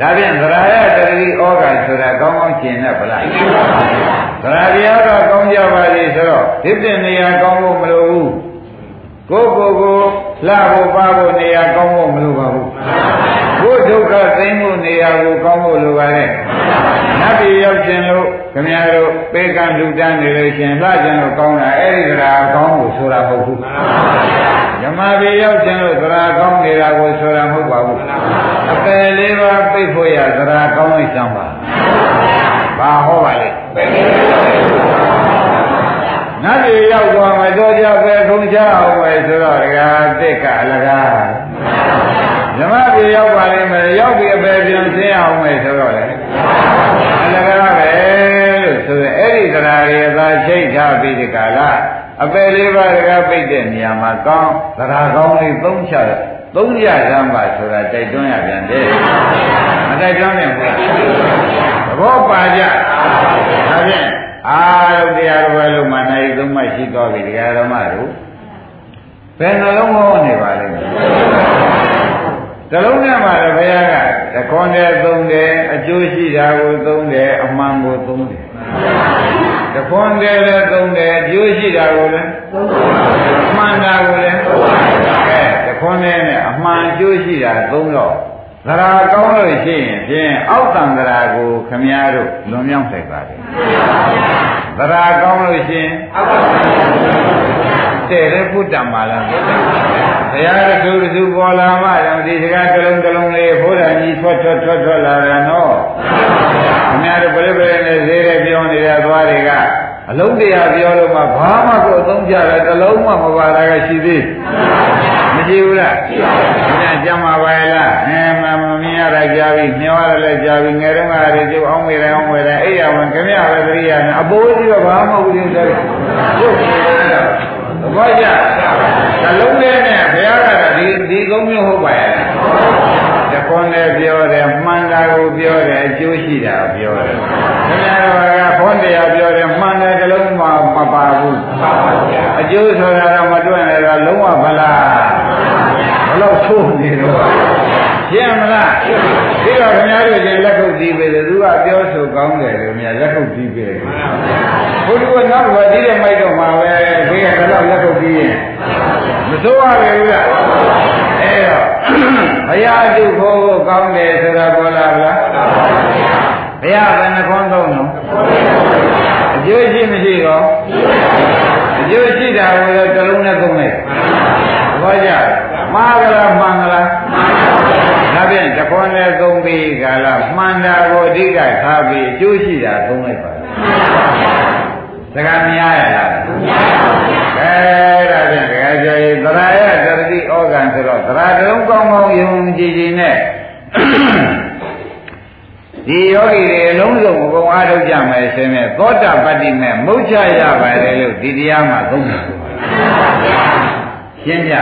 ဒါဖြင့်သရယတတိဩဃဆိုတာကောင်းကောင်းရှင်းတတ်ဗလားသရတရားကကောင်းကြပါလေဆိုတော့ဒီပြင်နေရာကောင်းဖို့မလိုဘူးကိုကိုကိုလှဖို့ပါဖို့နေရာကောင်းဖို့မလိုပါဘူးကို ဒုက္ခသိမ်းဖို့နေရာကိုကောင်းဖို့လိုပါတယ်နတ်ပြည်ရောက်ခြင်းလို့ခင်ဗျားတို့ပေကံလူတန်းနေလို့ရှင်လှခြင်းလို့ကောင်းတာအဲ့ဒီသရာကောင်းဖို့ဆိုတာမဟုတ်ဘူးဓမ္မပြည်ရောက်ခြင်းလို့သရာကောင်းနေတာကိုဆိုတာမဟုတ်ပါဘူးအပယ်လေးပါးပိတ်ဖို့ရသရာကောင်းလိုက်စမ်းပါဘာဟောပါလဲနတ်ပြည်ရောက်သွားမှတော့ကြပဲခုံချအောင်ပဲဆိုတော့ဒကာတစ်ကအလကား ဓမ္မပြည်ရောက်ပါလိမ့်မယ်ရောက်ပြီးအပယ်ပြန်ဆင်းအောင်ပဲဆိုတော့လေအလကားပဲလို့ဆိုရင်အဲ့ဒီသရာတွေသာချိတ်ထားပြီးဒီကလာအပယ်လေးပါးဒကာပိတ်တဲ့နေရာမှာကောင်းသရာကောင်းလေးသုံးချသုံးရသမ်းပါဆိုတာတိုက်တွန်းရပြန်တယ်မတိုက်တွန်းနိုင်ဘူးသဘောပါကြဒါဖြင့်အာရုံတရားတော်ပဲလို့မှနိုင်သုံးမှရှိသွားပြီတရားတော်မှတို့ဘယ်နှလုံးဟောနေပါလိမ့်မယ် တလုံးနဲ့မှလည်းဘုရားကတခွန်တဲ့သုံးတယ်အကျိုးရှိတာကိုသုံးတယ်အမှန်ကိုသုံးတယ်တခွန်တဲ့လည်းသုံးတယ်အကျိုးရှိတာကိုလည်းအမှန်တာကိုလည်းအဲတခွန်တဲ့နဲ့အမှန်အကျိုးရှိတာသုံးတော့သရာကောင်းလို့ရှိရင်ဖြင့်အောက်တန်သရာကိုခမည်းတော်လွန်မြောက်ဆိုင်ပါတယ်သရာကောင်းလို့ရှိရင်အောက်တန်သရာ တဲ့တဲ့ဘုဒ္ဓမာလာဘုရားရသူသူပေါ်လာမှတော့ဒီစကားတစ်လုံးတစ်လုံးလေးဘုရားကြီးထွက်ထွက်ထွက်ထွက်လာတာနော်ခင်ဗျားတို့ပြိပရိနဲ့ဈေးရဲပြောနေတဲ့သွားတွေကအလုံးတရားပြောလို့မှဘာမှကိုအသုံးကြတယ်တစ်လုံးမှမပါတာကရှိသေးမရှိဘူးလားရှိပါဘူးခင်ဗျာကြမ်းပါပါလားအဲမမမြင်ရတာကြားပြီမျောရလည်းကြားပြီငယ်တော့ကတည်းကအောင်ဝေတယ်အောင်ဝေတယ်အဲ့ရဝင်ခင်ဗျာပဲသတိရနေအပိုးကြီးတော့ဘာမှမဟုတ်ဘူးတဲ့ဟုတ်သ ဘောကျသလုံးလေးနဲ့ဘုရားကဒီဒီကုန်းမျိုးဟုတ်ပါရဲ့တခွန်းနဲ့ပြောတယ်မှန်တာကိုပြောတယ်အကျိုးရှိတာပြောတယ်ခင်ဗျားတို့ကဘုန်းတရားပြောတယ်မှန်တယ်တလုံးမှမပါဘူးအကျိုးဆိုတာတော့မတွန့်လည်းတော့လုံးဝဗလားဘလို့ဆိုးနေတော့ ရှင်းမလားဒီတော့ခင်ဗျားတို့ချင်းလက်ခုပ်တီးပေတယ်သူကပြောဆိုကောင်းတယ်လို့များလက်ခုပ်တီးပေတယ်ဘုရားကနောက်ဘယ်ဒီတဲ့မိုက်တော့မှာပဲခေကကတော့လက်ခုပ်တီးရင်မစိုးရဘူးလားအဲတော့ဘုရားသူဖို့ကောင်းတယ်ဆိုတာပေါ်လာဗလားဘုရားဘယ်နှခွန်းသုံးနော်အကျိုးရှိမရှိတော့အကျိုးရှိတာကိုလည်းတစ်လုံးနဲ့သုံးလိုက်သဘောကျမှားကြလားမှန်ကြလားဒါ ဖြင့်တခွန်းနဲ့သုံးပြီးကလာမှန်တာကိုအဓိကထားပြီးအကျိုးရှိတာသုံးလိုက်ပါစကားများရလားများပါဘူးကဲဒါဖြင့်တကယ်ကြရင်သရာယတတိဩဃံဆိုတော့သရာတုံးကောင်းကောင်းယုံကြည်ကြည်နဲ့ဒီယောဂီတွေအလုံးစုံအကုန်အားထုတ်ကြမယ်ဆိုရင်သောတာပတ္တိမဲ့မုတ်ချရပါတယ်လို့ဒီတရားမှာသုံးတယ်ရှင်းကြ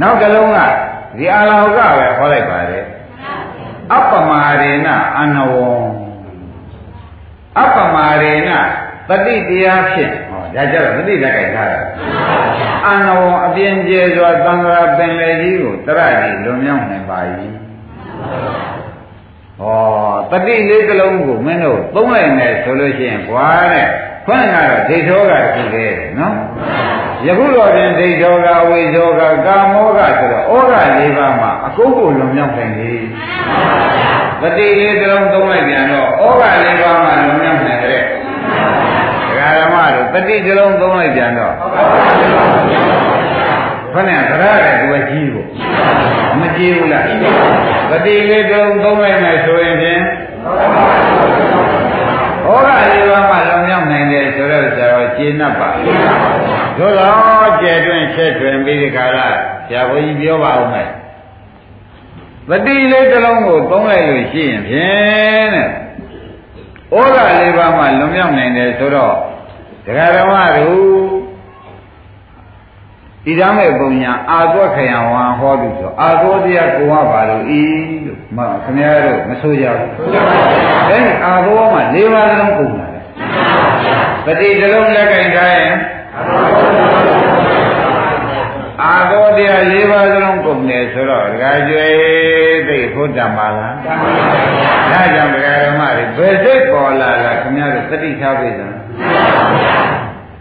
နောက်တစ်လုံးက ဒီအာလောကပဲဟောလိုက်ပါတယ်အပ္ပမာရေနအနဝံအပ္ပမာရေနတတိတရားဖြင့်ဟောဒါကြတော့တတိလက်ကြိုက်ထားတာအနဝံအပြင်းကျဲစွာသံဃာပင်လေကြီးကိုတရတိလွန်မြောက်နိုင်ပါ၏ဟောတတိလေးကလုံးကိုမင်းတို့သုံးလိုက်မယ်ဆိုလို့ရှိရင်ဘွာတဲ့ခွန်းကတော့ဒိဋ္ဌောကရှိသေးတယ်နော် ယခုတော့ပြင်ဒိဋ္ဌောကဝိဇောကကာမောကဆိုတော့ဩဃလေးပါးမှာအကုတ်ကိုလွန်မြောက်နိုင်ပြီတတိလေးကလုံးသုံးလိုက်ပြန်တော့ဩဃလေးပါးမှာလွန်မြောက်နိုင်တဲ့ဒကာဓမ္မတို့တတိကလုံးသုံးလိုက်ပြန်တော့ခဏသရတဲ့သူကကြီးဖို့မကြည့်ဘူးလားတတိလေးကလုံးသုံးလိုက်မယ်ဆိုရင်ဖြင့်ဩဃလေးပါးမှာလွန်မြောက်နိုင်တယ်ဆိုတော့ဆရာတော်ရှင်း납ပါ သို့တော့ကျဲတွင်ချက်တွင်ပြီးဒီခါလာဆရာဘုန်းကြီးပြောပါဦးမယ်တတိလေးတစ်လုံးကိုသုံးလိုက်လို့ရှိရင်ဖြင့်တဲ့ဩဃလေးပါးမှာလွန်မြောက်နိုင်တယ်ဆိုတော့ဒကာဓမ္မတို့ဣဒမေပုံညာအာသွက်ခယံဝံဟောသူဆိုအာသောတရားကိုဟောပါလို့ဤလို့မခင်ဗျားတို့မဆိုကြဘူးအဲဒီအာသောမှာ၄ပါးလုံးကုန်လာတယ်ပတိတလုံးလက်ကင်ထားရင် အာသောတရား၄ပါးလုံးကုန်တယ်ဆိုတော့ဒကာကျွေသိဖို့တံပါလားဒါကြောင့်ဒကာဓမ္မတွေဘယ်စိတ်ပေါ်လာလားခင်ဗျားတို့သတိထားပြီလား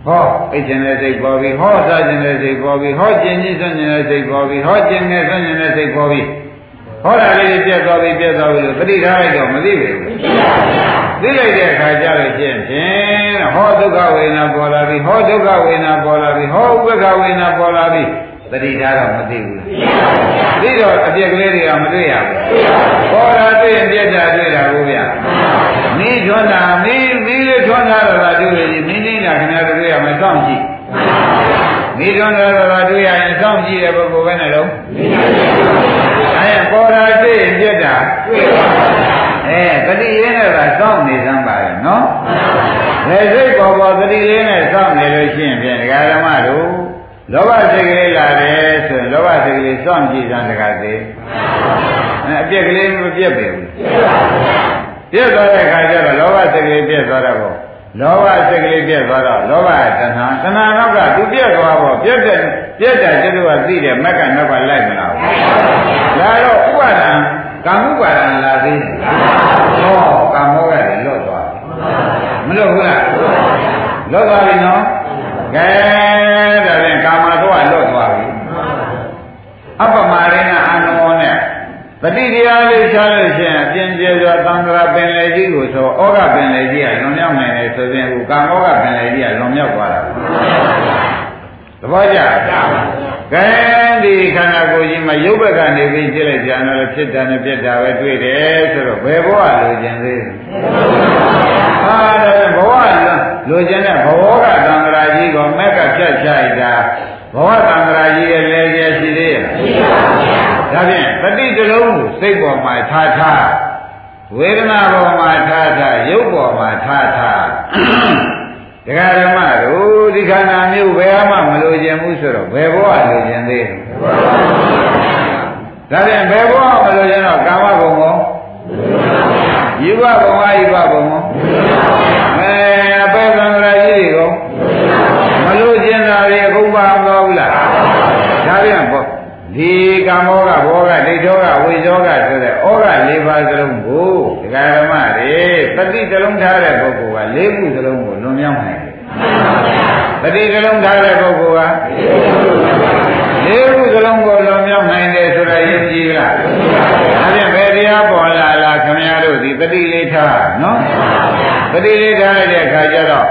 ဟောအိတ်ကျင်တဲ့စိတ်ပေါ်ပြီဟောစားကျင်တဲ့စိတ်ပေါ်ပြီဟောကျင်ကြီးဆွကျင်တဲ့စိတ်ပေါ်ပြီဟောကျင်ငယ်ဆွကျင်တဲ့စိတ်ပေါ်ပြီဟောတာလေးပြတ်သွားပြီပြတ်သွားပြီလို့သတိထားလိုက်တော့မသိဘူး သိလိုက်တဲ့အခါကျတော့ဖြင့်ဖြင့်ဟောဒုက္ခဝေဒနာပေါ်လာပြီဟောဒုက္ခဝေဒနာပေါ်လာပြီဟောဥပ္ပခဝေဒနာပေါ်လာပြီသတိထားတော့မသိဘူးသိတော့အပြက်ကလေးတွေကမတွေ့ရဘူးပေါ်တာတွေ့ရင်ပြက်တာတွေ့တာကိုဗျမင်းထွန်းတာမင်းမင်းလေးထွန်းတာတော့တွေ့ရည်မင်းနေတာခင်ဗျားတို့တွေ့ရမယ်စောင့်ကြည့်မိထွန်းတာတော့တွေ့ရရင်စောင့်ကြည့်တဲ့ပုဂ္ဂိုလ်ပဲနဲ့တော့အဲပေါ်တာတွေ့ရင်ပြက်တာတွေ့ပါ အဲတတိရင်းနဲ့ကစောင့်နေစမ်းပါရဲ့နော်လေစိတ်ပေါ်ပေါ်တတိလေးနဲ့စောင့်နေလို့ရှိရင်ဖြင့်ဒကာဓမ္မတို့လောဘစိတ်ကလေးလာတယ်ဆိုရင်လောဘစိတ်ကလေးစောင့်ကြည့်စမ်းတကားသေးအဲအပြက်ကလေးမပြက်ပေဘူးပြက်သွားတဲ့အခါကျတော့လောဘစိတ်ကလေးပြက်သွားတော့လောဘစိတ်ကလေးပြက်သွားတော့လောဘတဏှာတဏှာနောက်ကသူပြက်သွားတော့ပြက်တဲ့ပြက်တာကျွတ်ကသိတယ်မက်ကနောက်ကလိုက်မလားလာတော့ဥပါဒံ ကာမှုပါဒံလာသေးတယ်ဟောကာမောကလည်းလွတ်သွားမလွတ်ဘူးလားလွတ်သွားပြီနော်ကဲဒါဖြင့်ကာမတော့လွတ်သွားပြီအပ္ပမရိဏအာနောနဲ့ပฏิတရားလေးရှားလို့ရှိရင်အပြင်းကျဲစွာသံဃာပင်လေကြီးကိုဆိုဩဃပင်လေကြီးကလွန်မြောက်နိုင်တယ်ဆိုရင်ခုကာမောဃပင်လေကြီးကလွန်မြောက်သွားတာသဘောကျ ကဲဒီခန္ဓာကိုယ်ကြီးမှာရုပ်ဘက်ကနေပြီးကြည့်လိုက်ကြတော့ဖြစ်တာနဲ့ပြက်တာပဲတွေ့တယ်ဆိုတော့ဘယ်ဘဝလိုချင်သေးလဲဟာဒါဘဝလိုချင်တဲ့ဘဝကသံဃာကြီးကမက်ကဖြတ်ချလိုက်တာဘဝသံဃာကြီးရဲ့လဲကျရှိသေးရဲ့မရှိပါဘူးဒါဖြင့်တတိတလုံးကိုစိတ်ပေါ်မှာထားထားဝေဒနာပေါ်မှာထားထားရုပ်ပေါ်မှာထားထား ဒကာဓမ္မတို့ဒီခန္ဓာမျိုးဘယ်မှမလိုချင်ဘူးဆိုတော့ဘယ်ဘဝလိုချင်သေးလဲဒါဖြင့်ဘယ်ဘဝမလိုချင်တော့ကာမဘုံကောယူဘဘုံအာယူဘဘုံကောအဲအပေသံဃာကြီးတွေကောမလိုချင်တာတွေအခုပါမတော်ဘူးလားဒါပြန်ပေါ့ဒီကာမောကဘောကဒိဋ္ဌောကဝိဇောကဆိုတဲ့ဩဃ၄ပါးစလုံးကို ဒကာဓမ္မတွေပฏิတလုံးထားတဲ့ပုဂ္ဂိုလ်က၄ခုစလုံးကိုလွန်မြောက်နိုင်တယ်ပฏิတလုံးထားတဲ့ပုဂ္ဂိုလ်က၄ခုစလုံးကိုလွန်မြောက်နိုင်တယ်ဆိုတာယဉ်ကြည်လားဒါပြန်ဘယ်တရားပေါ်လာလားခင်ဗျားတို့ဒီပฏิလေးထားနော်ပฏิလေးထားလိုက်တဲ့အခါကျတော့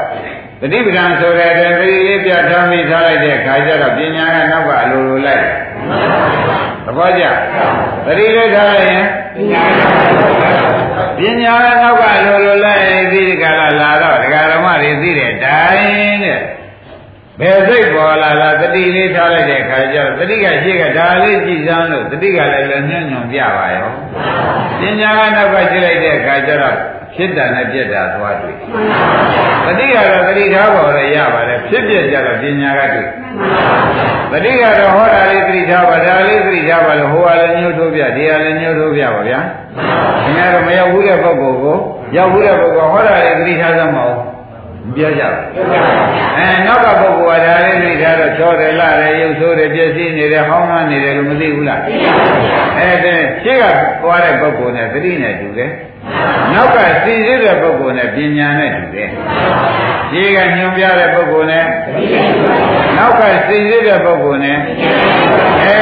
တတိပဒံဆိုတဲ့တတိလေးပြထားမိထားလိုက်တဲ့အခါကျတော့ပညာကနောက်ကအလိုလိုလိုက်သဘောကျတတိလေးထားလိုက်ရင်ပညာ ကနောက်ကလိုလိုလိုက်ဒီကလာလာတော့ဒကာဓမ္မတွေသိတဲ့တိုင်းတဲ့ဘယ်စိတ်ပေါ်လာလားတတိလေးထားလိုက်တဲ့အခါကျတော့တတိကရှိကဒါလေးကြည်စမ်းလို့တတိကလည်းလည်းညွန့်ညွန့်ပြပါရောပြညာကနောက်ကကြည့်လိုက်တဲ့အခါကျတော့ ဖြစ်တာနဲ့ပြက်တာသွားတွေ့တတိကတော့တတိထားပေါ်ရရပါတယ်ဖြစ်ပြကြတော့ပညာကတွေ့တတိကတော့ဟောတာလေးတတိထားပါဒါလေးတတိထားပါလို့ဟိုကလည်းညှို့ထိုးပြဒီကလည်းညှို့ထိုးပြပါဗျာခင်ဗျားတို့မရောက်ဘူးတဲ့ပုဂ္ဂိုလ်ကိုရောက်ဘူးတဲ့ပုဂ္ဂိုလ်ဟောတာလေးတတိထားသမ်းမအောင်ပြောကြပါအဲနောက်ကပုဂ္ဂိုလ်ကဒါလေးသိထားတော့ချောတယ်လာတယ်ရုပ်ဆိုးတယ်ပြည့်စည်နေတယ်ဟောင်းမှနေတယ်လို့မသိဘူးလားအဲတဲ့ရှင်းကသွားတဲ့ပုဂ္ဂိုလ်နဲ့သတိနဲ့တူတယ် နောက်ကသိရတဲ့ပုဂ္ဂိုလ်နဲ့ပညာနဲ့တူတယ်ရှင်းကညွန်ပြတဲ့ပုဂ္ဂိုလ်နဲ့နောက်ကသိရတဲ့ပုဂ္ဂိုလ်နဲ့အဲ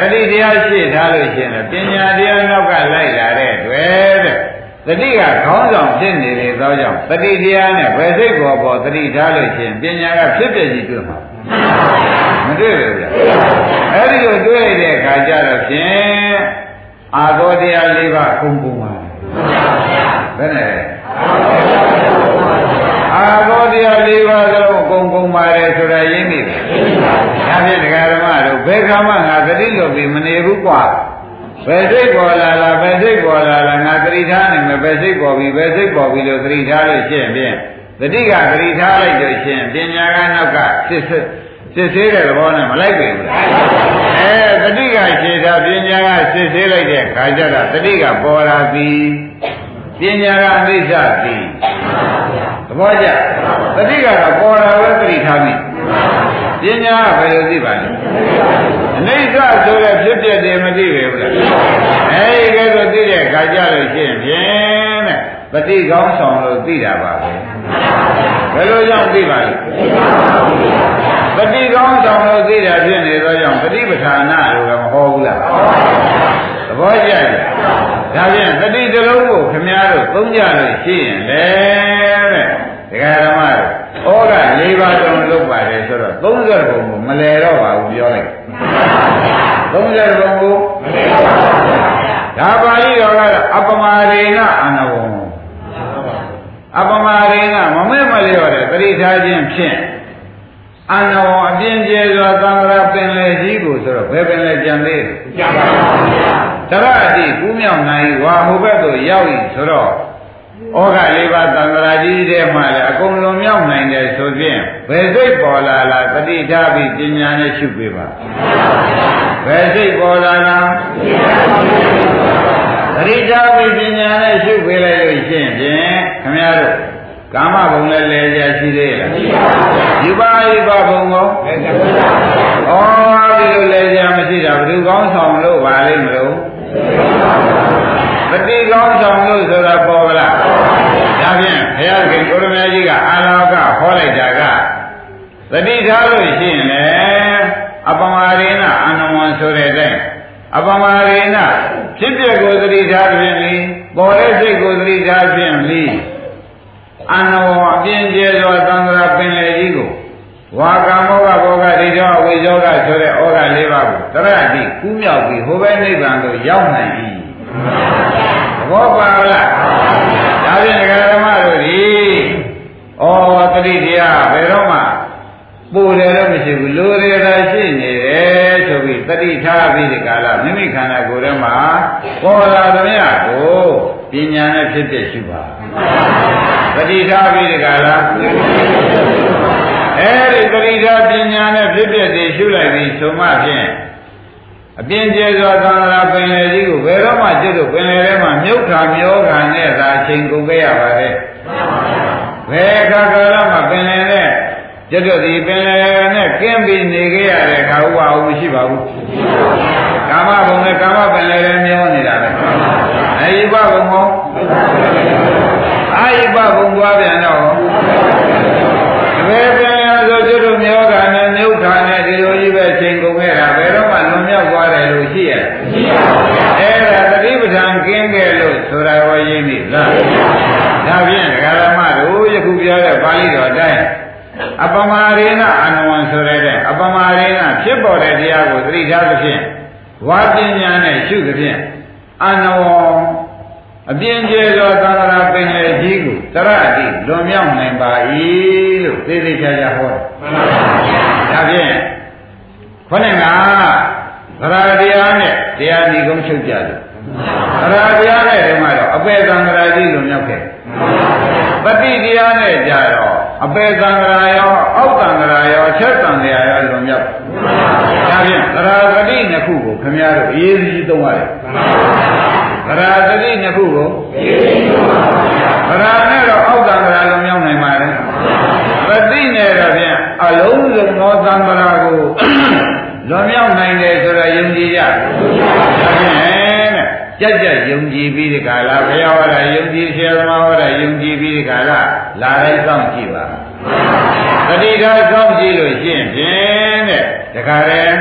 သတိတရားရှိထားလို့ရှိရင်ပညာတရားနောက်ကလိုက်လာတဲ့တွေ့တဲ့တတိကခေါင်းဆောင်ဖြစ်နေလေသောကြောင့်တတိတရားနဲ့ဘယ်စိတ်ကိုပေါ်တတိထားလို့ရှိရင်ပညာကဖြစ်ပြကြီးတွေ့မှာမတွေ့ဘူးဗျအဲ့ဒီလိုတွေ့လိုက်တဲ့အခါကျတော့ဖြင့်အာသောတရား၄ပါးအကုန်ကုန်ပါ ဘယ်နဲ့အာသောတရား၄ပါးသလုံးအကုန်ကုန်ပါတယ်ဆိုတာရင်းနေတယ်ဒါဖြင့်ဒကာဓမ္မတို့ဘယ်ခါမှငါသတိလွတ်ပြီးမနေဘူးကွာဘယ်စိတ်ပေါ်လာလားဘယ်စိတ်ပေါ်လာလားငါသတိထားနိုင်မယ်ဘယ်စိတ်ပေါ်ပြီဘယ်စိတ်ပေါ်ပြီလို့သတိထားလို့ရှင်းဖြင့်သတိကသတိထားလိုက်လို့ရှင်းပညာကနောက်ကစစ်စစ်စစ်သေးတဲ့သဘောနဲ့မလိုက်ပြီဘူးလား စစ်သေးလိုက်တဲ့ခါကျတော့သတိကပေါ်လာပြီပညာကအနိစ္စပြီသဘောကျသတိကတော့ပေါ်လာပဲသတိထားပြီပညာကဘယ်လိုသိပါလဲအနိစ္စဆိုတဲ့ဖြစ်ပျက်တယ်မသိပဲဘူးလားအဲဒီကဲဆိုသိတဲ့ခါကြလို့ရှိရင်ဖြင့်တဲ့ပฏิကောင်းဆောင်လို့သိတာပါပဲဘယ်လိုကြောင့်သိပါလဲ ပฏิကောင်းဆောင်လို့သိတာဖြစ်နေသောကြောင့်ပฏิပဌာနာလို့လည်းမဟောဘူးလားသဘောကျတယ်ဒါဖြင့်တတိတလုံးကိုခမည်းတော်သုံးကြလို့ရှိရင်လေတဲ့ဒကာဓမ္မတို့ဩက၄ပါးလုံးလုပ်ပါတယ်ဆိုတော့30ဘုံကိုမလဲတော့ပါဘူးပြောလိုက်30ဘုံကိုမလဲတော့ပါဘူးဒါပါဠိတော်ကတော့အပမာရေနအနဝံအပမာရေနမမဲမလျော့တဲ့တတိထားခြင်းဖြင့် အနဝံအပြင်းကျဲစွာသံဃာပင်လေကြီးကိုဆိုတော့ဘယ်ပင်လေကြံသေးလဲကြံပါပါဘုရားတရအတိကူးမြောက်နိုင်ဝါဟိုဘက်သို့ရောက်ပြီဆိုတော့ဩဃလေးပါးသံဃာကြီးတဲ့မှလည်းအကုန်လုံးမြောက်နိုင်တယ်ဆိုဖြင့်ဘယ်စိတ်ပေါ်လာလားတတိထားပြီးပညာနဲ့ရှုပေးပါဘယ်စိတ်ပေါ်လာလားတတိထားပြီးပညာနဲ့ရှုပေးလိုက်လို့ရှိရင်ဖြင့်ခမရတို့ ကာမဘုံလည်းလဲကြရှိသေးလားရှိပါဘူးယူပါယူပါဘုံကောဩဒီလိုလဲကြမရှိတာဘယ်သူကောင်းဆောင်လို့ပါလိမ့်မလို့ပฏิကောင်းဆောင်လို့ဆိုတာပေါ်လားဒါဖြင့်ဘုရားခင်ကိုရမကြီးကအာလောကဟောလိုက်တာကသတိထားလို့ရှိရင်လေအပမရေနအာနဝံဆိုတဲ့အတိုင်းအပမရေနဖြစ်ပျက်ကိုသတိထားခြင်းလီပေါ်တဲ့စိတ်ကိုသတိထားခြင်းလီ အနဝအပြင်းကျဲသောသံဃာပင်လေကြီးကိုဝါကမောကဘောကဒီတော့ဝိဇောကဆိုတဲ့ဩဃ၄ပါးကိုတရတိကူးမြောက်ပြီးဟိုဘဲနိဗ္ဗာန်သို့ရောက်နိုင်ပြီသဘောပါလားဒါဖြင့်ဒကာဓမ္မတို့ဒီဩတတိတရားဘယ်တော့မှပို့တယ်တော့မရှိဘူးလိုရတာရှိနေတယ်ဆိုပြီးတတိထားပြီးဒီကလာမိမိခန္ဓာကိုယ်ထဲမှာပေါ်လာသမျှကိုပညာနဲ့ဖြစ်ဖြစ်ရှိပါ တတိထားပြီးဒီကလာအဲဒီတတိထားပညာနဲ့ဖြစ်ဖြစ်တည်ရှုလိုက်ပြီးဆိုမှဖြင့်အပြင်းကျဲစွာသံဃာပင်လေကြီးကိုဘယ်တော့မှကျွတ်လို့ပင်လေထဲမှာမြုပ်ခါမျောခါနဲ့သာအချိန်ကုန်ခဲ့ရပါတယ်ဘယ်အခါကာလမှာပင်လေနဲ့ကျွတ်ဒီပင်လေနဲ့ကင်းပြီးနေခဲ့ရတဲ့အခါဥပအောင်မရှိပါဘူးကာမဘုံနဲ့ကာမပင်လေလည်းမျောနေတာပဲအဲဒီဘဘုံကော အာယိဘဘုံသွားပြန်တော့ဘယ်ပင်လေဆိုကျွတ်တို့မျောခါနဲ့မြုပ်ခါနဲ့ဒီလိုကြီးပဲချိန်ကုန်ခဲ့တာဘယ်တော့မှလွန်မြောက်သွားတယ်လို့ရှိရမရှိပါဘူးအဲ့ဒါသတိပဋ္ဌာန်ကင်းခဲ့လို့ဆိုတာဟောရင်းနိလားဒါဖြင့်ဒကာရမတို့ယခုပြောတဲ့ပါဠိတော်အတိုင်းအပမာရေနအာနဝံဆိုတဲ့အပမာရေနဖြစ်ပေါ်တဲ့တရားကိုသတိထားသဖြင့်ဝါပညာနဲ့ရှုသဖြင့်အာနဝံ အပြင်းကျဲသောသံဃာပင်လေကြီးကိုတရအတိလွန်မြောက်နိုင်ပါ၏လို့သေသေးချာချာဟောတယ်မှန်ပါဗျာဒါဖြင့်ခေါင်းကသရတရားနဲ့တရားဒီကုန်းချုပ်ကြတယ်သရတရားနဲ့ပေသံဃာကြီးလွန်မြောက်ခဲ့ပฏิတရားနဲ့ကြတော့အပေသံဃာရောအောက်သံဃာရောချက်သံဃာရောလွန်မြောက်ဒါဖြင့်သရဂတိနှစ်ခုကိုခမည်းတော်အရေးကြီးသုံးရတယ် သရဂတိနှစ်ခုကိုအရေးကြီးသုံးပါဗျာသရနဲ့တော့အောက်သံဃာလွန်မြောက်နိုင်ပါလေပฏิနဲ့တော့ဖြင့်အလုံးစုံသောသံဃာကိုလွန်မြောက်နိုင်တယ်ဆိုတော့ယုံကြည်ကြဒါဖြင့်ကြက်ကြက်ယုံကြည်ပြီးဒီကလာဘုရားဟောတာယုံကြည်ဆရာသမားဟောတာယုံကြည်ပြီးဒီကလာလာတိုင်းစောင့်ကြည့်ပါတတိထားစောင့်ကြည့်လို့ရှင်းဖြင့်တဲ့တခါတည်း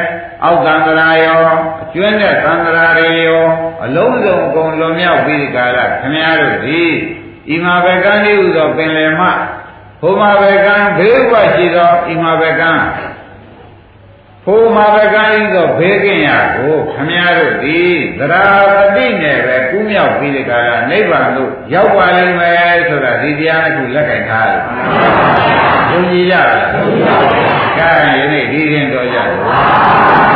အောက်သံဃာရောအကျွမ်းတဲ့သံဃာတွေရောအလုံးစုံအကုန်လွန်မြောက်ပြီးဒီကလာခမည်းတော်ဒီဤမှာဘကံဤဥသောပင်လယ်မှဘုမာဘကံဘေးဘဝရှိသောဤမှာဘကံဟိုမှာပကံဤသောဘေးကင်းရာကိုခမည်းတော်သည်သရာပတိနဲ့ပဲကူးမြောက်ပြီးဒီကရာနိဗ္ဗာန်သို့ရောက်ပါလိမ့်မယ်ဆိုတာဒီတရားတစ်ခုလက်ကင်ထားတယ်။ယုံကြည်ကြလား။ယုံကြပါဘူး။ကဲယနေ့ဒီရင်တော်ကြတယ်